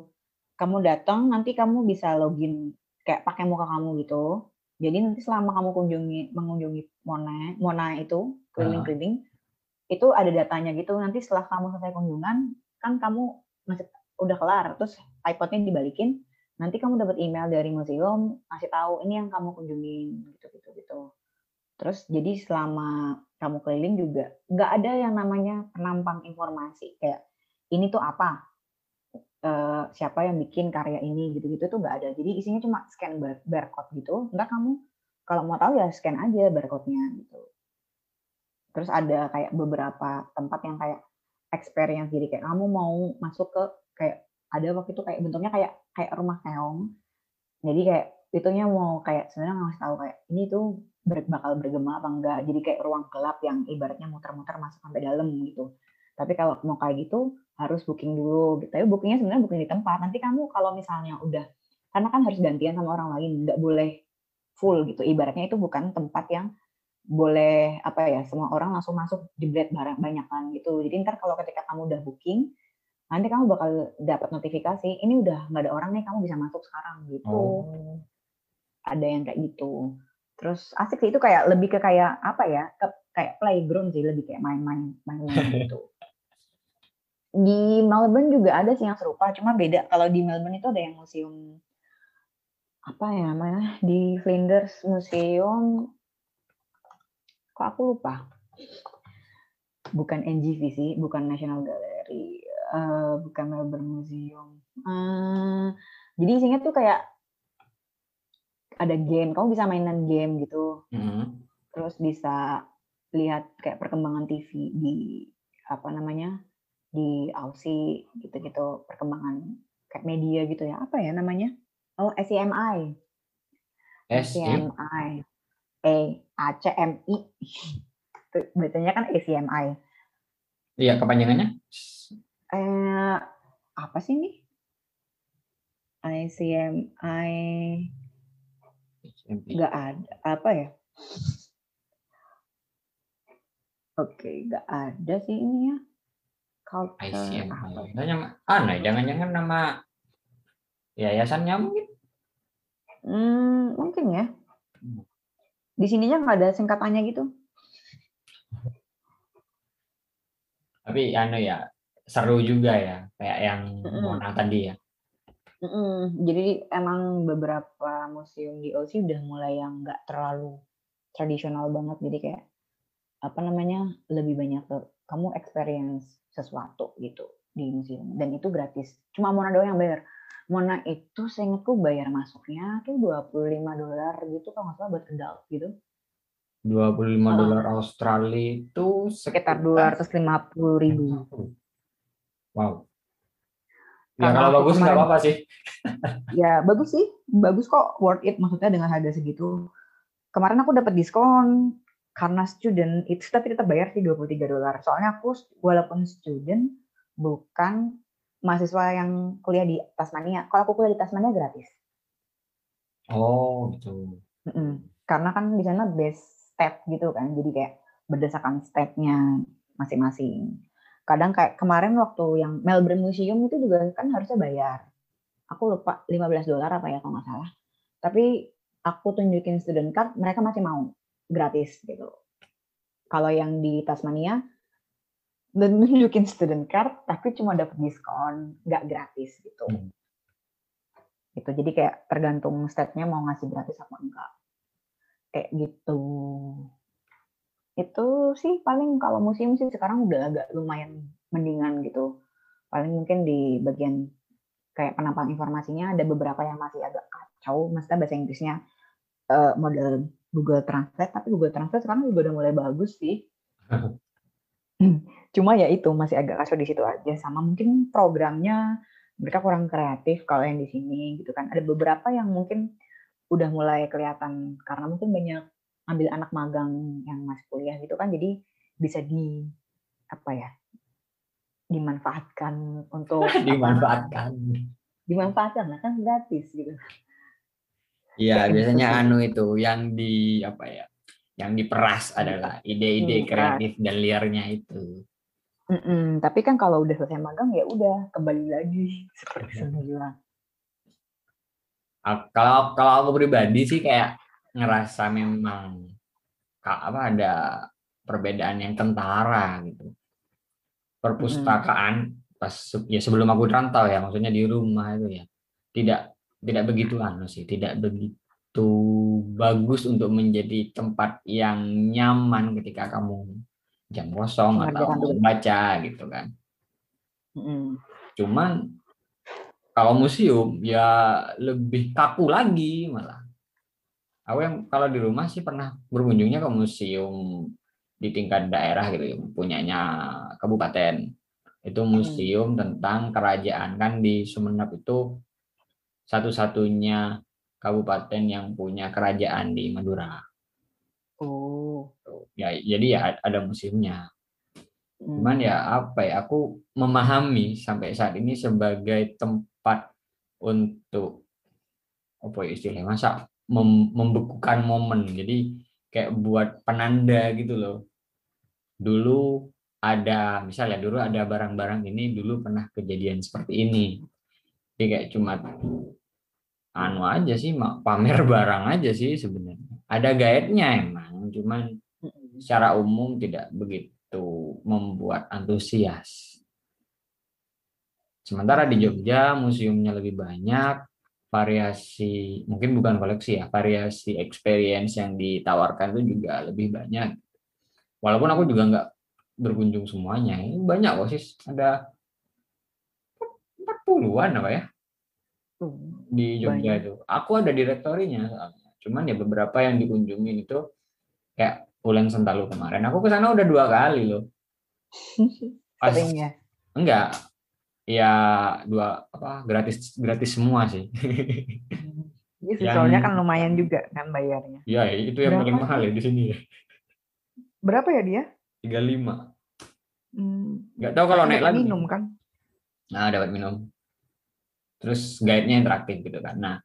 kamu datang nanti kamu bisa login kayak pakai muka kamu gitu. Jadi nanti selama kamu kunjungi mengunjungi Mona Mona itu keliling-keliling uh. itu ada datanya gitu. Nanti setelah kamu selesai kunjungan kan kamu masih udah kelar terus iPodnya dibalikin nanti kamu dapat email dari museum kasih tahu ini yang kamu kunjungin gitu gitu gitu terus jadi selama kamu keliling juga nggak ada yang namanya penampang informasi kayak ini tuh apa uh, siapa yang bikin karya ini gitu-gitu tuh nggak ada. Jadi isinya cuma scan bar barcode gitu. Entar kamu kalau mau tahu ya scan aja barcode-nya gitu. Terus ada kayak beberapa tempat yang kayak experience jadi kayak kamu mau masuk ke kayak ada waktu itu kayak bentuknya kayak kayak rumah keong. Jadi kayak itunya mau kayak sebenarnya ngasih tahu kayak ini tuh ber, bakal bergema apa enggak. Jadi kayak ruang gelap yang ibaratnya muter-muter masuk sampai dalam gitu. Tapi kalau mau kayak gitu harus booking dulu. Gitu. Tapi bookingnya sebenarnya booking di tempat. Nanti kamu kalau misalnya udah, karena kan harus gantian sama orang lain, nggak boleh full gitu. Ibaratnya itu bukan tempat yang boleh apa ya semua orang langsung masuk di jebret barang banyak kan gitu. Jadi ntar kalau ketika kamu udah booking, nanti kamu bakal dapat notifikasi ini udah nggak ada orang nih kamu bisa masuk sekarang gitu. Oh. Ada yang kayak gitu. Terus asik sih itu kayak lebih ke kayak apa ya? Ke, kayak playground sih lebih kayak main-main main-main gitu di Melbourne juga ada sih yang serupa, cuma beda. Kalau di Melbourne itu ada yang museum apa ya namanya di Flinders Museum kok aku lupa bukan NGV sih bukan National Gallery uh, bukan Melbourne Museum uh, jadi isinya tuh kayak ada game kamu bisa mainan game gitu mm -hmm. terus bisa lihat kayak perkembangan TV di apa namanya di Aussie gitu-gitu perkembangan kayak media gitu ya apa ya namanya oh SCMI S I ACMI. E A C M I. Bacanya kan ACMI. Iya, kepanjangannya Eh apa sih ini? ICMI Nggak ada apa ya? Oke, nggak ada sih ini ya. Apa? Jangan aneh, jangan-jangan nama yayasannya mungkin. Hmm, mungkin ya. Hmm. Di sininya nggak ada singkatannya gitu. Tapi anu ya, seru juga ya, kayak yang Mm-mm. Mona tadi ya. Mm-mm. Jadi emang beberapa museum di OC udah mulai yang nggak terlalu tradisional banget. Jadi kayak apa namanya lebih banyak ke kamu experience sesuatu gitu di museum dan itu gratis. Cuma Mona doang yang bayar. Mona itu seingatku bayar masuknya tuh 25 dolar gitu kalau nggak salah buat adult gitu. 25 Oh. dolar Australia itu Sekitar 250 ribu. Wow. Ya kalau bagus nggak apa-apa sih. Ya bagus sih, bagus kok worth it maksudnya dengan harga segitu. Kemarin aku dapat diskon karena student itu tapi tetap bayar sih 23 dolar. Soalnya aku walaupun student bukan mahasiswa yang kuliah di Tasmania. Kalau aku kuliah di Tasmania gratis. Oh, gitu. Mm-mm. Karena kan di sana base state gitu kan. Jadi kayak berdasarkan state-nya masing-masing. Kadang kayak kemarin waktu yang Melbourne Museum itu juga kan harusnya bayar. Aku lupa 15 dolar apa ya kalau nggak salah. Tapi aku tunjukin student card, mereka masih mau gratis gitu. Kalau yang di Tasmania dan nunjukin student card tapi cuma dapat diskon, nggak gratis gitu. Hmm. Gitu. Jadi kayak tergantung state-nya mau ngasih gratis apa enggak. Kayak gitu. Itu sih paling kalau museum sih sekarang udah agak lumayan mendingan gitu. Paling mungkin di bagian kayak penampang informasinya ada beberapa yang masih agak kacau. Maksudnya bahasa Inggrisnya eh, model Google Translate, tapi Google Translate sekarang juga udah mulai bagus sih. Cuma ya itu masih agak kacau di situ aja. Sama mungkin programnya mereka kurang kreatif kalau yang di sini gitu kan. Ada beberapa yang mungkin udah mulai kelihatan karena mungkin banyak ambil anak magang yang masih kuliah gitu kan jadi bisa di apa ya dimanfaatkan untuk apa, Dimanfaatkan. dimanfaatkan lah kan gratis gitu Iya, gitu biasanya anu itu yang di apa ya? Yang diperas adalah ide-ide Hmm, kreatif dan liarnya itu. Mm-mm, tapi kan kalau udah selesai magang ya udah kembali lagi seperti semula Kalau kalau aku pribadi sih kayak ngerasa memang ka- apa ada perbedaan yang kentara gitu. Perpustakaan pas se- ya sebelum aku rantau ya, maksudnya di rumah itu ya. Tidak tidak begitu anu sih, tidak begitu bagus untuk menjadi tempat yang nyaman ketika kamu jam kosong atau membaca gitu kan. Mm-mm. Cuman kalau museum ya lebih kaku lagi malah. Aku yang kalau di rumah sih pernah berkunjungnya ke museum di tingkat daerah gitu, ya, punyanya kabupaten. Itu museum tentang kerajaan kan di Sumeneb itu satu-satunya kabupaten yang punya kerajaan di Madura. oh Ya jadi ya ada museumnya. mm. Cuman ya apa ya, aku memahami sampai saat ini sebagai tempat untuk apa ya istilahnya masa mem- membekukan momen. Jadi kayak buat penanda gitu loh. Dulu ada misalnya dulu ada barang-barang ini dulu pernah kejadian seperti ini. Jadi kayak cuma anu aja sih pamer barang aja sih sebenarnya. Ada guide-nya emang, cuman secara umum tidak begitu membuat antusias. Sementara di Jogja museumnya lebih banyak, variasi mungkin bukan koleksi ya, variasi experience yang ditawarkan itu juga lebih banyak. Walaupun aku juga nggak berkunjung semuanya, ini banyak kok sih, ada 40-an apa ya Tuh. di Jogja Banyak. itu. Aku ada direktorinya soalnya. Cuman ya beberapa yang dikunjungin itu kayak Ulen Sentalu kemarin. Aku ke sana udah dua kali loh. Pas, sering ya enggak. Ya dua apa gratis gratis semua sih. Iya soalnya kan lumayan juga kan bayarnya. Ya, itu yang paling Berapa mahal ya di sini ya. Berapa ya dia? 35. Hmm, Nggak tahu kalau naik lagi. minum kan? Nah, dapat minum. Terus guide-nya interaktif gitu kan. Nah,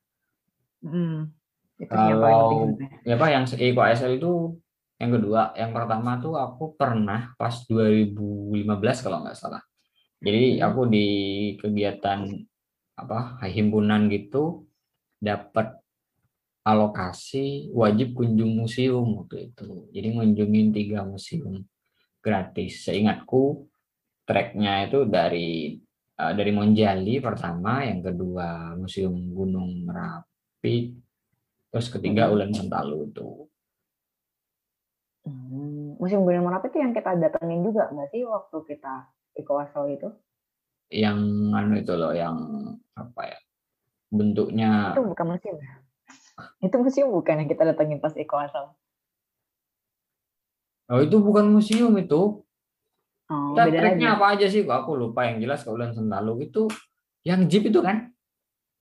Hmm. Itu paling Kalau- sebenarnya. ya apa yang Eko ASL itu yang kedua, yang pertama tuh aku pernah pas 2015 kalau nggak salah. Jadi Hmm. aku di kegiatan apa himpunan gitu dapat alokasi wajib kunjung museum waktu itu. Jadi ngunjungin tiga museum gratis. Seingatku treknya itu dari eh, dari Monjali pertama, yang kedua Museum Gunung Merapi, terus ketiga Mhm. Ulen Sentalu itu. Hmm. Museum Gunung Merapi itu yang kita datengin juga nggak sih waktu kita Iko Asal itu? Yang anu itu loh, yang apa ya? Bentuknya Itu bukan museum ya? Itu museum bukan yang kita datengin pas Iko Asal? Oh, itu bukan museum itu. Oh, Kita treknya apa aja sih? Kok aku lupa yang jelas ke Ulen Sentalu itu yang jeep itu kan?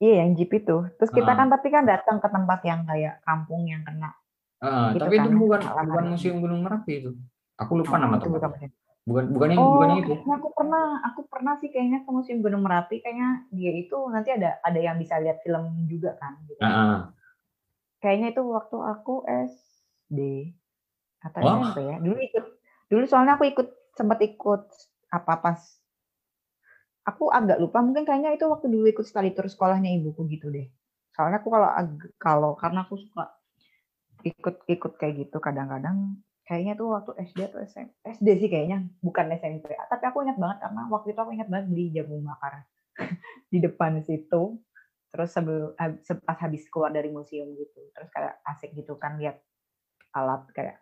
Iya, yang jeep itu. Terus kita Ah. kan tapi kan datang ke tempat yang kayak kampung yang kena. Ah, Gitu tapi itu kan, bukan alamannya. bukan museum Gunung Merapi itu. Aku lupa Oh, nama itu bukan. Bukan bukan yang Oh, bukan yang itu. aku pernah, aku pernah sih kayaknya ke Museum Gunung Merapi. Kayaknya dia itu nanti ada ada yang bisa lihat film juga kan. Gitu. Ah, ah. Kayaknya itu waktu aku SD atau Oh. SMP ya. Dulu ikut, dulu soalnya aku ikut sempat ikut apa pas aku agak lupa mungkin kayaknya itu waktu dulu ikut study tour sekolahnya ibuku gitu deh. Soalnya aku kalau kalau karena aku suka ikut-ikut kayak gitu kadang-kadang kayaknya tuh waktu SD atau SMP SD sih kayaknya bukan SMP tapi aku ingat banget karena waktu itu aku ingat banget beli jamu bakar di depan situ terus sebelum pas habis keluar dari museum gitu terus kayak asik gitu kan lihat alat kayak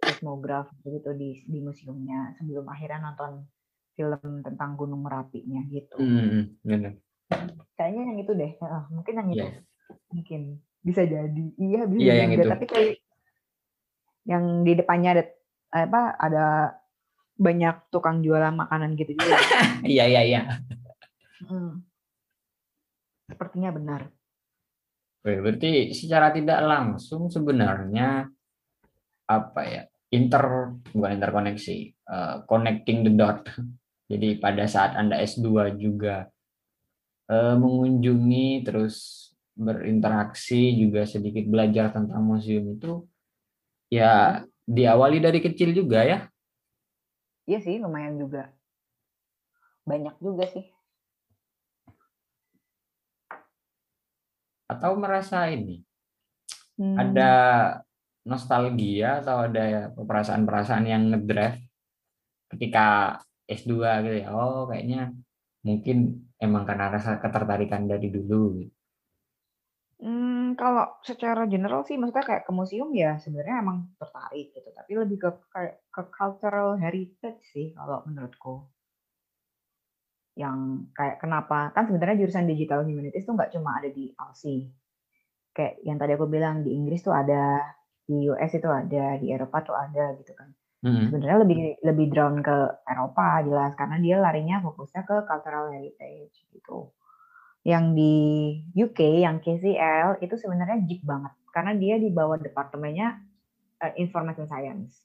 seismograf gitu di di museumnya sebelum akhirnya nonton film tentang Gunung Merapinya gitu Hmm, benar. kayaknya yang itu deh mungkin yang itu Iya. mungkin bisa jadi iya bisa Iya, yang juga itu. tapi kayak yang di depannya ada apa ada banyak tukang jualan makanan gitu juga Iya, iya, iya. Hmm. sepertinya benar Oke, berarti secara tidak langsung sebenarnya apa ya? Inter bukan interkoneksi, eh, connecting the dot. Jadi pada saat Anda S2 juga eh, mengunjungi terus berinteraksi juga sedikit belajar tentang museum itu ya diawali dari kecil juga ya. iya sih lumayan juga banyak juga sih Atau merasa ini Hmm, ada nostalgia atau ada perasaan-perasaan yang ngedrive ketika S2 gitu ya. Oh, kayaknya mungkin emang karena rasa ketertarikan dari dulu. gitu. Hmm, kalau secara general sih maksudnya kayak ke museum ya sebenarnya emang tertarik gitu, tapi lebih ke kayak ke cultural heritage sih kalau menurutku. Yang kayak kenapa kan sebenarnya jurusan digital humanities tuh nggak cuma ada di ALSI. Kayak yang tadi aku bilang di Inggris tuh ada, di US itu ada, di Eropa tuh ada gitu kan. Mm-mm. Sebenarnya lebih lebih drawn ke Eropa jelas karena dia larinya fokusnya ke cultural heritage gitu. Yang di UK yang KCL itu sebenarnya jeep banget karena dia di bawah departemennya eh, information science.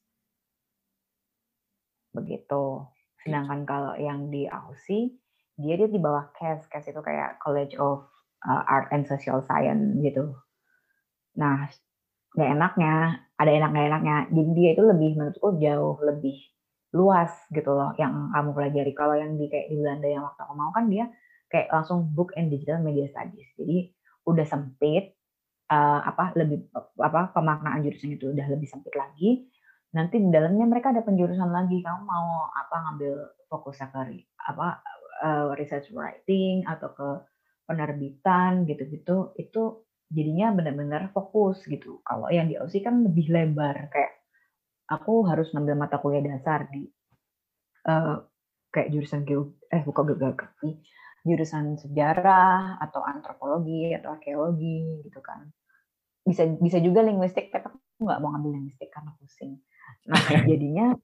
Begitu. Sedangkan kalau yang di Aussie dia dia di bawah CAS. CAS itu kayak College of uh, Art and Social Science gitu. Nah, nggak enaknya ada enak nggak enaknya jadi dia itu lebih menurutku jauh lebih luas gitu loh yang kamu pelajari kalau yang di kayak di Belanda yang waktu aku mau kan dia kayak langsung book and digital media studies jadi udah sempit eh, apa lebih apa pemaknaan jurusan itu udah lebih sempit lagi nanti di dalamnya mereka ada penjurusan lagi kamu mau apa ngambil fokusnya ke apa eh, research writing atau ke penerbitan gitu-gitu itu jadinya benar-benar fokus gitu. Kalau yang di OSI kan lebih lebar kayak aku harus ngambil mata kuliah dasar di eh, kayak jurusan geo eh bukan geografi, jurusan sejarah atau antropologi atau arkeologi gitu kan. Bisa bisa juga linguistik tapi aku nggak mau ngambil linguistik karena pusing. Nah, jadinya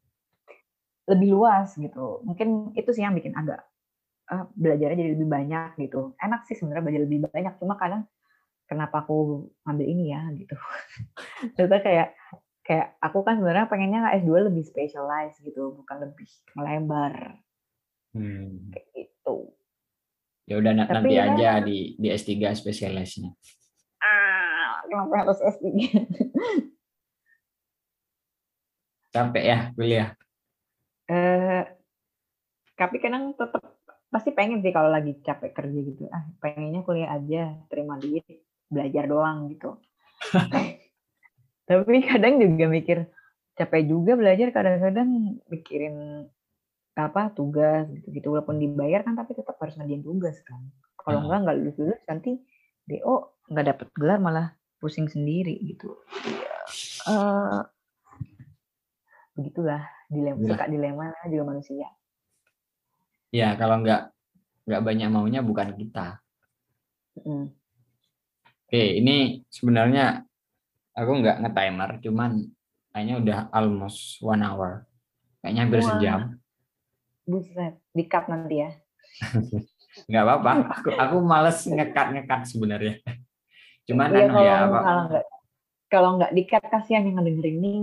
lebih luas gitu. Mungkin itu sih yang bikin agak eh, belajarnya jadi lebih banyak gitu. Enak sih sebenarnya belajar lebih banyak, cuma kadang kenapa aku ngambil ini ya gitu. Ternyata kayak kayak aku kan sebenarnya pengennya S2 lebih specialize gitu, bukan lebih melebar Hmm. kayak gitu. Ya udah Tapi nanti ya- aja di di S3 spesialisnya. Ah, kenapa harus S3? Capek ya kuliah. Eh, tapi kadang tetap pasti pengen sih kalau lagi capek kerja gitu. Ah, pengennya kuliah aja, terima duit, belajar doang gitu. tapi kadang juga mikir capek juga belajar kadang-kadang mikirin apa tugas gitu-gitu walaupun dibayar kan tapi tetap harus ngerjain tugas kan. Kalau Ah. enggak enggak lulus lulus nanti DO nggak dapet gelar malah pusing sendiri gitu. Ya, eh, begitulah dilema Gila. suka dilema juga manusia. Ya kalau nggak nggak banyak maunya bukan kita. Mm. Oke, ini sebenarnya aku nggak nge-timer, cuman kayaknya udah almost one hour. Kayaknya hampir Wah. sejam. Buset, di cut nanti ya. Nggak apa-apa. Aku aku males ngekat ngekat sebenarnya. Cuman Iya, anu kalau ya apa? kalau nggak kalau nggak di cut kasihan yang ngedengerin ini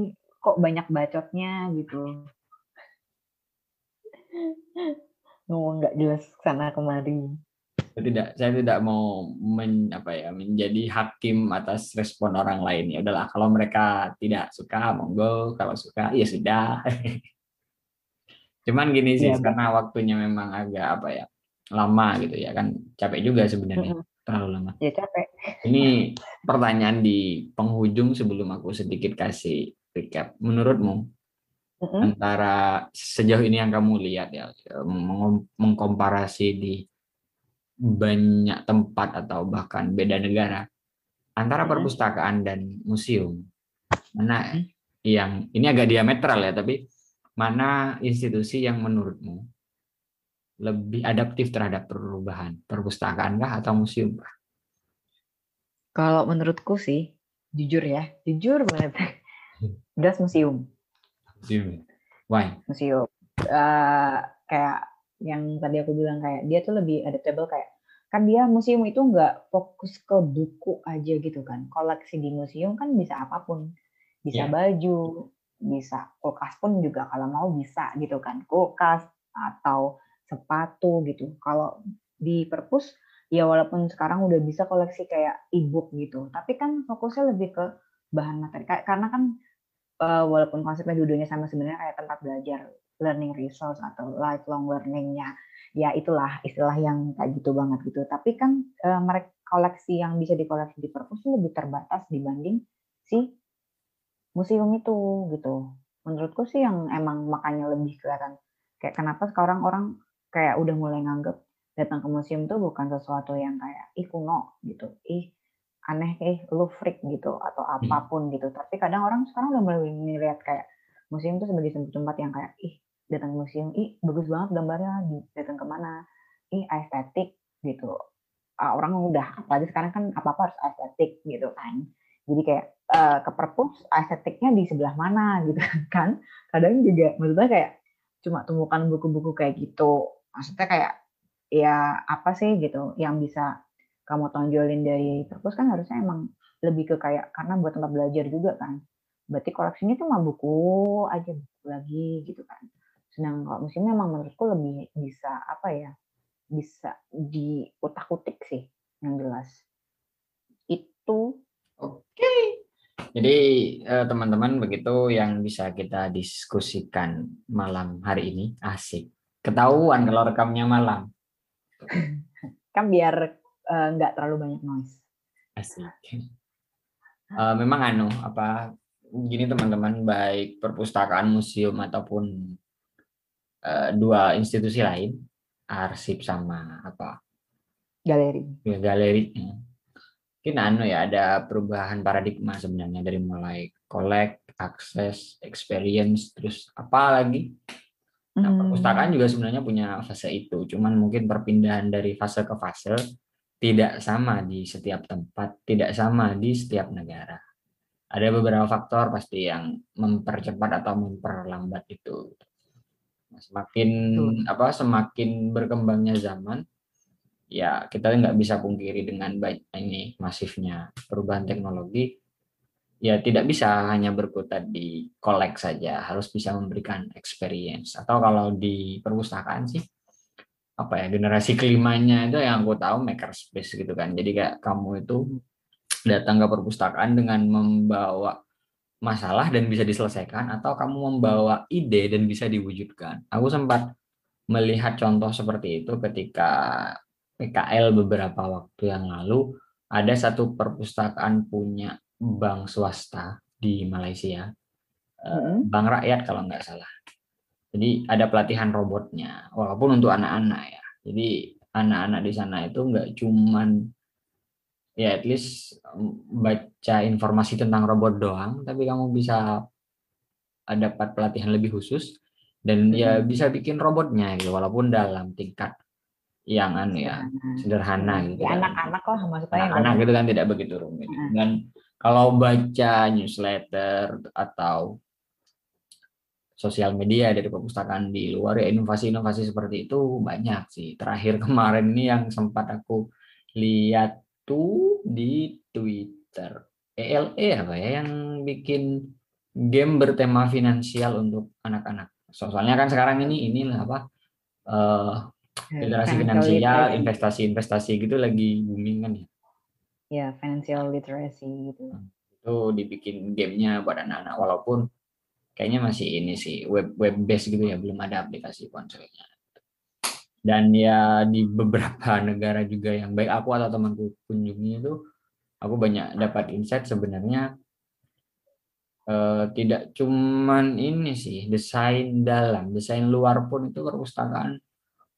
kok banyak bacotnya gitu. Ngomong nggak jelas sana kemari. Saya tidak saya tidak mau men, apa ya menjadi hakim atas respon orang lain ya udahlah kalau mereka tidak suka monggo kalau suka ya sudah cuman gini sih Bang. karena waktunya memang agak apa ya lama gitu ya kan capek juga sebenarnya Mm-mm. terlalu lama Ya capek. ini pertanyaan di penghujung sebelum aku sedikit kasih recap menurutmu Mm-mm. antara sejauh ini yang kamu lihat ya meng- mengkomparasi di banyak tempat atau bahkan beda negara antara perpustakaan dan museum mana yang ini agak diametral ya tapi mana institusi yang menurutmu lebih adaptif terhadap perubahan perpustakaan kah atau museum kah? Kalau menurutku sih, jujur ya, jujur banget. Das museum, Museum. Why? museum. Eh, kayak yang tadi aku bilang kayak dia tuh lebih adaptable kayak kan dia museum itu nggak fokus ke buku aja gitu kan. Koleksi di museum kan bisa apa pun, bisa Iya. baju, bisa kulkas pun juga kalau mau bisa gitu kan, kulkas atau sepatu gitu. Kalau di perpus ya walaupun sekarang udah bisa koleksi kayak e-book gitu, tapi kan fokusnya lebih ke bahan materi karena kan eh, walaupun konsepnya dua-duanya sama sebenarnya kayak tempat belajar learning resource atau lifelong learning-nya ya itulah istilah yang kayak gitu banget gitu tapi kan eh, mereka koleksi yang bisa dikoleksi di perpus lebih terbatas dibanding si museum itu gitu. Menurutku sih yang emang makanya lebih kelihatan kayak kenapa sekarang orang kayak udah mulai nganggep datang ke museum tuh bukan sesuatu yang kayak ih kuno gitu. Ih aneh eh lu freak gitu atau apa pun gitu. Tapi kadang orang sekarang udah mulai ngeliat kayak museum tuh sebagai tempat yang kayak ih datang ke museum ih bagus banget gambarnya datang ke mana ih estetik gitu. Ah, orang udah apalagi sekarang kan apa apa harus estetik gitu kan. Jadi kayak eh, ke perpus estetiknya di sebelah mana gitu kan. Kadang juga maksudnya kayak cuma tumpukan buku-buku kayak gitu. Maksudnya kayak ya apa sih gitu yang bisa kamu tonjolin dari perpus kan harusnya emang lebih ke kayak karena buat tempat belajar juga kan. Berarti koleksinya cuma buku aja buku lagi gitu kan. Sedangkan kalau museum memang menurutku lebih bisa apa ya bisa diutak-utik sih yang jelas. Itu. Oke. Jadi eh, teman-teman begitu yang bisa kita diskusikan malam hari ini. Asik. Ketahuan kalau rekamnya malam. kan biar eh, nggak terlalu banyak noise Asik. Eh, memang anu apa gini teman-teman baik perpustakaan museum ataupun eh, dua institusi lain arsip sama apa galeri ya, galeri mungkin anu ya ada perubahan paradigma sebenarnya dari mulai collect akses experience terus apa lagi Nah, Hmm. perpustakaan juga sebenarnya punya fase itu, cuman mungkin perpindahan dari fase ke fase tidak sama di setiap tempat, tidak sama di setiap negara. Ada beberapa faktor pasti yang mempercepat atau memperlambat itu. Semakin apa semakin berkembangnya zaman, ya kita nggak bisa pungkiri dengan baik ini masifnya perubahan teknologi. Ya tidak bisa hanya berkutat di kolek saja. Harus bisa memberikan experience. Atau kalau di perpustakaan sih apa ya generasi kelimanya itu yang aku tahu makerspace gitu kan. Jadi kayak kamu itu datang ke perpustakaan dengan membawa masalah dan bisa diselesaikan atau kamu membawa ide dan bisa diwujudkan. Aku sempat melihat contoh seperti itu ketika PKL beberapa waktu yang lalu ada satu perpustakaan punya bank swasta di Malaysia, mm-hmm. bank rakyat kalau nggak salah. Jadi ada pelatihan robotnya, walaupun untuk anak-anak ya. Jadi anak-anak di sana itu nggak cuman ya at least baca informasi tentang robot doang, tapi kamu bisa dapat pelatihan lebih khusus dan ya bisa bikin robotnya gitu, walaupun dalam tingkat yang anu ya sederhana gitu. Ya, anak-anak lah maksudnya. Anak-anak gitu kan tidak begitu rumit. Dan kalau baca newsletter atau sosial media dari perpustakaan di luar ya inovasi-inovasi seperti itu banyak sih. Terakhir kemarin ini yang sempat aku lihat tuh di Twitter. ELE apa ya yang bikin game bertema finansial untuk anak-anak. Soalnya kan sekarang ini inilah apa uh, literasi finansial, investasi-investasi gitu lagi booming kan ya. Ya financial literacy gitu. Hmm, itu dibikin gamenya buat anak-anak walaupun kayaknya masih ini sih web web based gitu ya belum ada aplikasi ponselnya. Dan ya di beberapa negara juga yang baik aku atau temanku kunjungi itu aku banyak dapat insight sebenarnya eh, tidak cuman ini sih desain dalam desain luar pun itu perpustakaan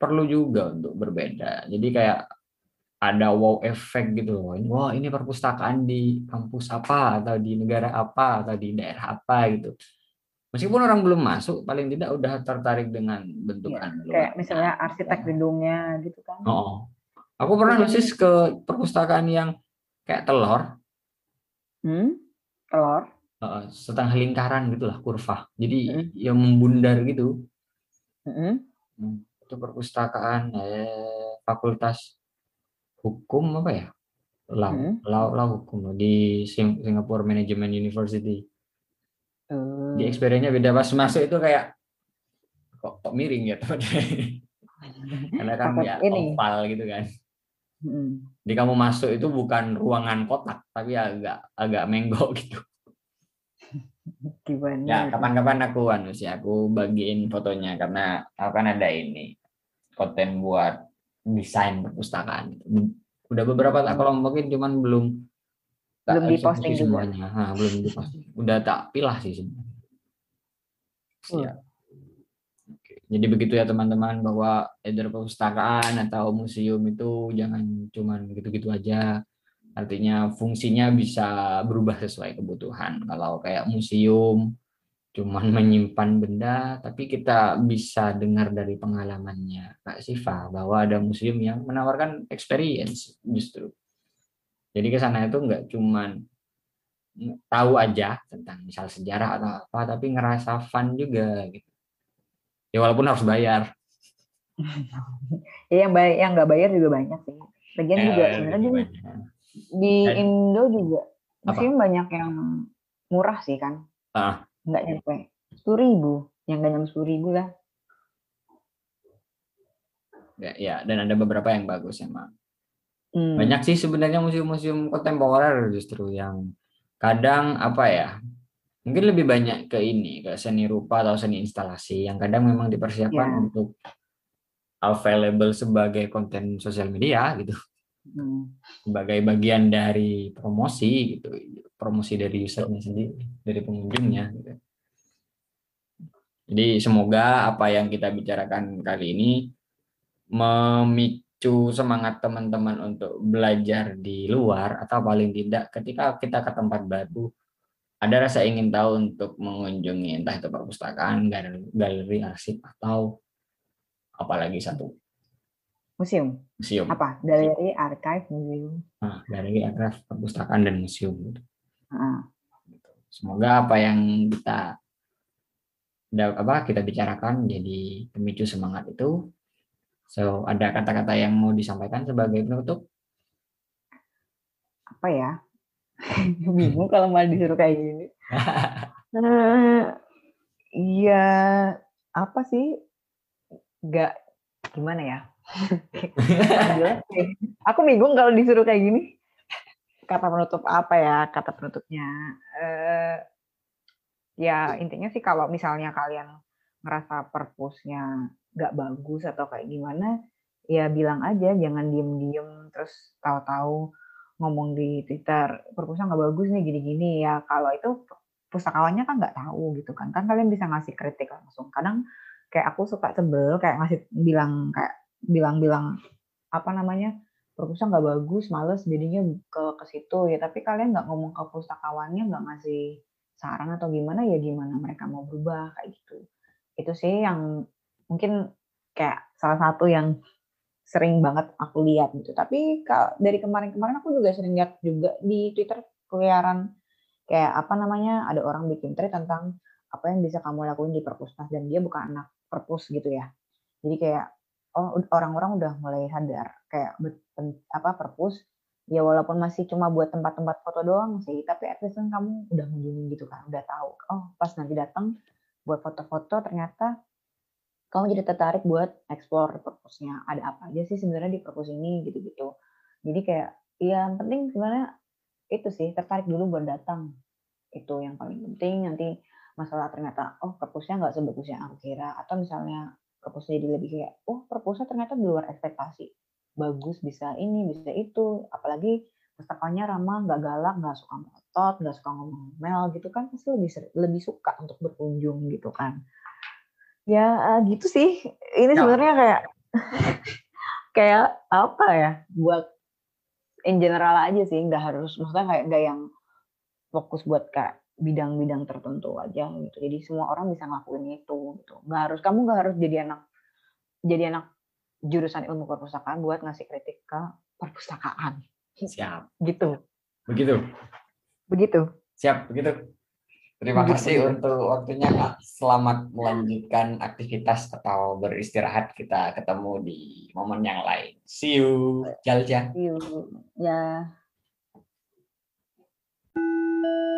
perlu juga untuk berbeda jadi kayak ada wow effect gitu loh. Wah ini perpustakaan di kampus apa atau di negara apa atau di daerah apa gitu. Meskipun orang belum masuk, paling tidak udah tertarik dengan bentukan. Ya, kayak misalnya arsitek ya. gedungnya gitu kan. Oh, aku pernah nulis ke perpustakaan yang kayak telur. Hmm? Telur? Uh, setengah lingkaran gitulah kurva. Jadi hmm. yang membundar gitu. Hmm. hmm itu perpustakaan eh, fakultas hukum apa ya law hmm. law, law hukum di Singapore Management University uh. di experience beda pas masuk itu kayak kok, kok miring ya karena kan ya ini. oval gitu kan hmm. di kamu masuk itu bukan ruangan kotak tapi agak agak menggok gitu Gimana? Ya, kapan-kapan aku anu sih, aku bagiin fotonya karena akan ada ini konten buat desain perpustakaan. Udah beberapa tak kalau mungkin cuman belum belum diposting semuanya. Ha, belum diposting. Udah tak pilah sih sebenarnya. Ya. jadi begitu ya teman-teman bahwa either perpustakaan atau museum itu jangan cuman gitu-gitu aja. Artinya fungsinya bisa berubah sesuai kebutuhan. Kalau kayak museum cuman menyimpan benda, tapi kita bisa dengar dari pengalamannya Kak Siva bahwa ada museum yang menawarkan experience justru. Jadi ke sana itu nggak cuman tahu aja tentang misal sejarah atau apa, tapi ngerasa fun juga gitu. Ya walaupun harus bayar. ya yang bayar, yang nggak bayar juga banyak sih. Bagian ya, juga sebenarnya di Indo juga museum banyak yang murah sih kan. Ah nggak nyampe sepuluh ribu yang nggak nyampe sepuluh ribu lah ya, ya dan ada beberapa yang bagus emang hmm. banyak sih sebenarnya museum-museum kontemporer justru yang kadang apa ya mungkin lebih banyak ke ini ke seni rupa atau seni instalasi yang kadang memang dipersiapkan ya. untuk available sebagai konten sosial media gitu. Sebagai bagian dari promosi gitu promosi dari usernya sendiri dari pengunjungnya gitu. jadi semoga apa yang kita bicarakan kali ini memicu semangat teman-teman untuk belajar di luar atau paling tidak ketika kita ke tempat baru ada rasa ingin tahu untuk mengunjungi entah itu perpustakaan, galeri, galeri arsip atau apalagi satu museum. Museum. Apa? Galeri, archive, museum. Nah, galeri, archive, perpustakaan dan museum. Semoga apa yang kita apa kita bicarakan jadi pemicu semangat itu So, ada kata-kata yang mau disampaikan sebagai penutup? Apa ya? Bingung kalau malah disuruh kayak gini. Eh, Iya, apa sih? Gak gimana ya? Aku bingung kalau disuruh kayak gini. Kata penutup apa ya? Kata penutupnya. Eh, ya intinya sih kalau misalnya kalian ngerasa perpusnya nggak bagus atau kayak gimana, ya bilang aja, jangan diem-diem terus tahu-tahu ngomong di Twitter, perpusnya nggak bagus nih gini-gini ya. Kalau itu pustakawannya kan nggak tahu gitu kan. Kan kalian bisa ngasih kritik langsung. Kadang kayak aku suka sebel kayak ngasih bilang kayak bilang-bilang apa namanya perpustakaan nggak bagus, males jadinya ke ke situ ya. Tapi kalian nggak ngomong ke pustakawannya, nggak ngasih saran atau gimana ya gimana mereka mau berubah kayak gitu. Itu sih yang mungkin kayak salah satu yang sering banget aku lihat gitu. Tapi dari kemarin-kemarin aku juga sering lihat juga di Twitter keliaran kayak apa namanya ada orang bikin thread tentang apa yang bisa kamu lakuin di perpusnas dan dia bukan anak perpus gitu ya jadi kayak oh orang-orang udah mulai sadar kayak apa perpus. Ya walaupun masih cuma buat tempat-tempat foto doang sih tapi at least kan kamu udah mengunjungi gitu kan udah tahu oh pas nanti datang buat foto-foto ternyata kamu jadi tertarik buat explore perpusnya. Ada apa aja sih sebenarnya di perpus ini gitu-gitu. Jadi kayak ya yang penting sebenarnya itu sih tertarik dulu buat datang. Itu yang paling penting nanti masalah ternyata oh perpusnya nggak sebagus yang aku kira atau misalnya perpusnya jadi lebih kayak oh perpusnya ternyata di luar ekspektasi. Bagus bisa ini bisa itu. Apalagi pustakanya ramah nggak galak nggak suka ngotot nggak suka ngomel gitu kan pasti lebih lebih suka untuk berkunjung gitu kan. Ya gitu sih. Ini sebenarnya kayak kayak apa ya buat in general aja sih nggak harus maksudnya kayak nggak yang fokus buat kayak bidang-bidang tertentu aja gitu. Jadi semua orang bisa ngelakuin itu gitu. Nggak harus kamu nggak harus jadi anak jadi anak jurusan ilmu perpustakaan buat ngasih kritik ke perpustakaan. Siap. Gitu. Begitu. Begitu. Siap begitu. Terima kasih untuk waktunya kak. Selamat melanjutkan aktivitas atau beristirahat. Kita ketemu di momen yang lain. See you Jalja. See you. Ya. Yeah.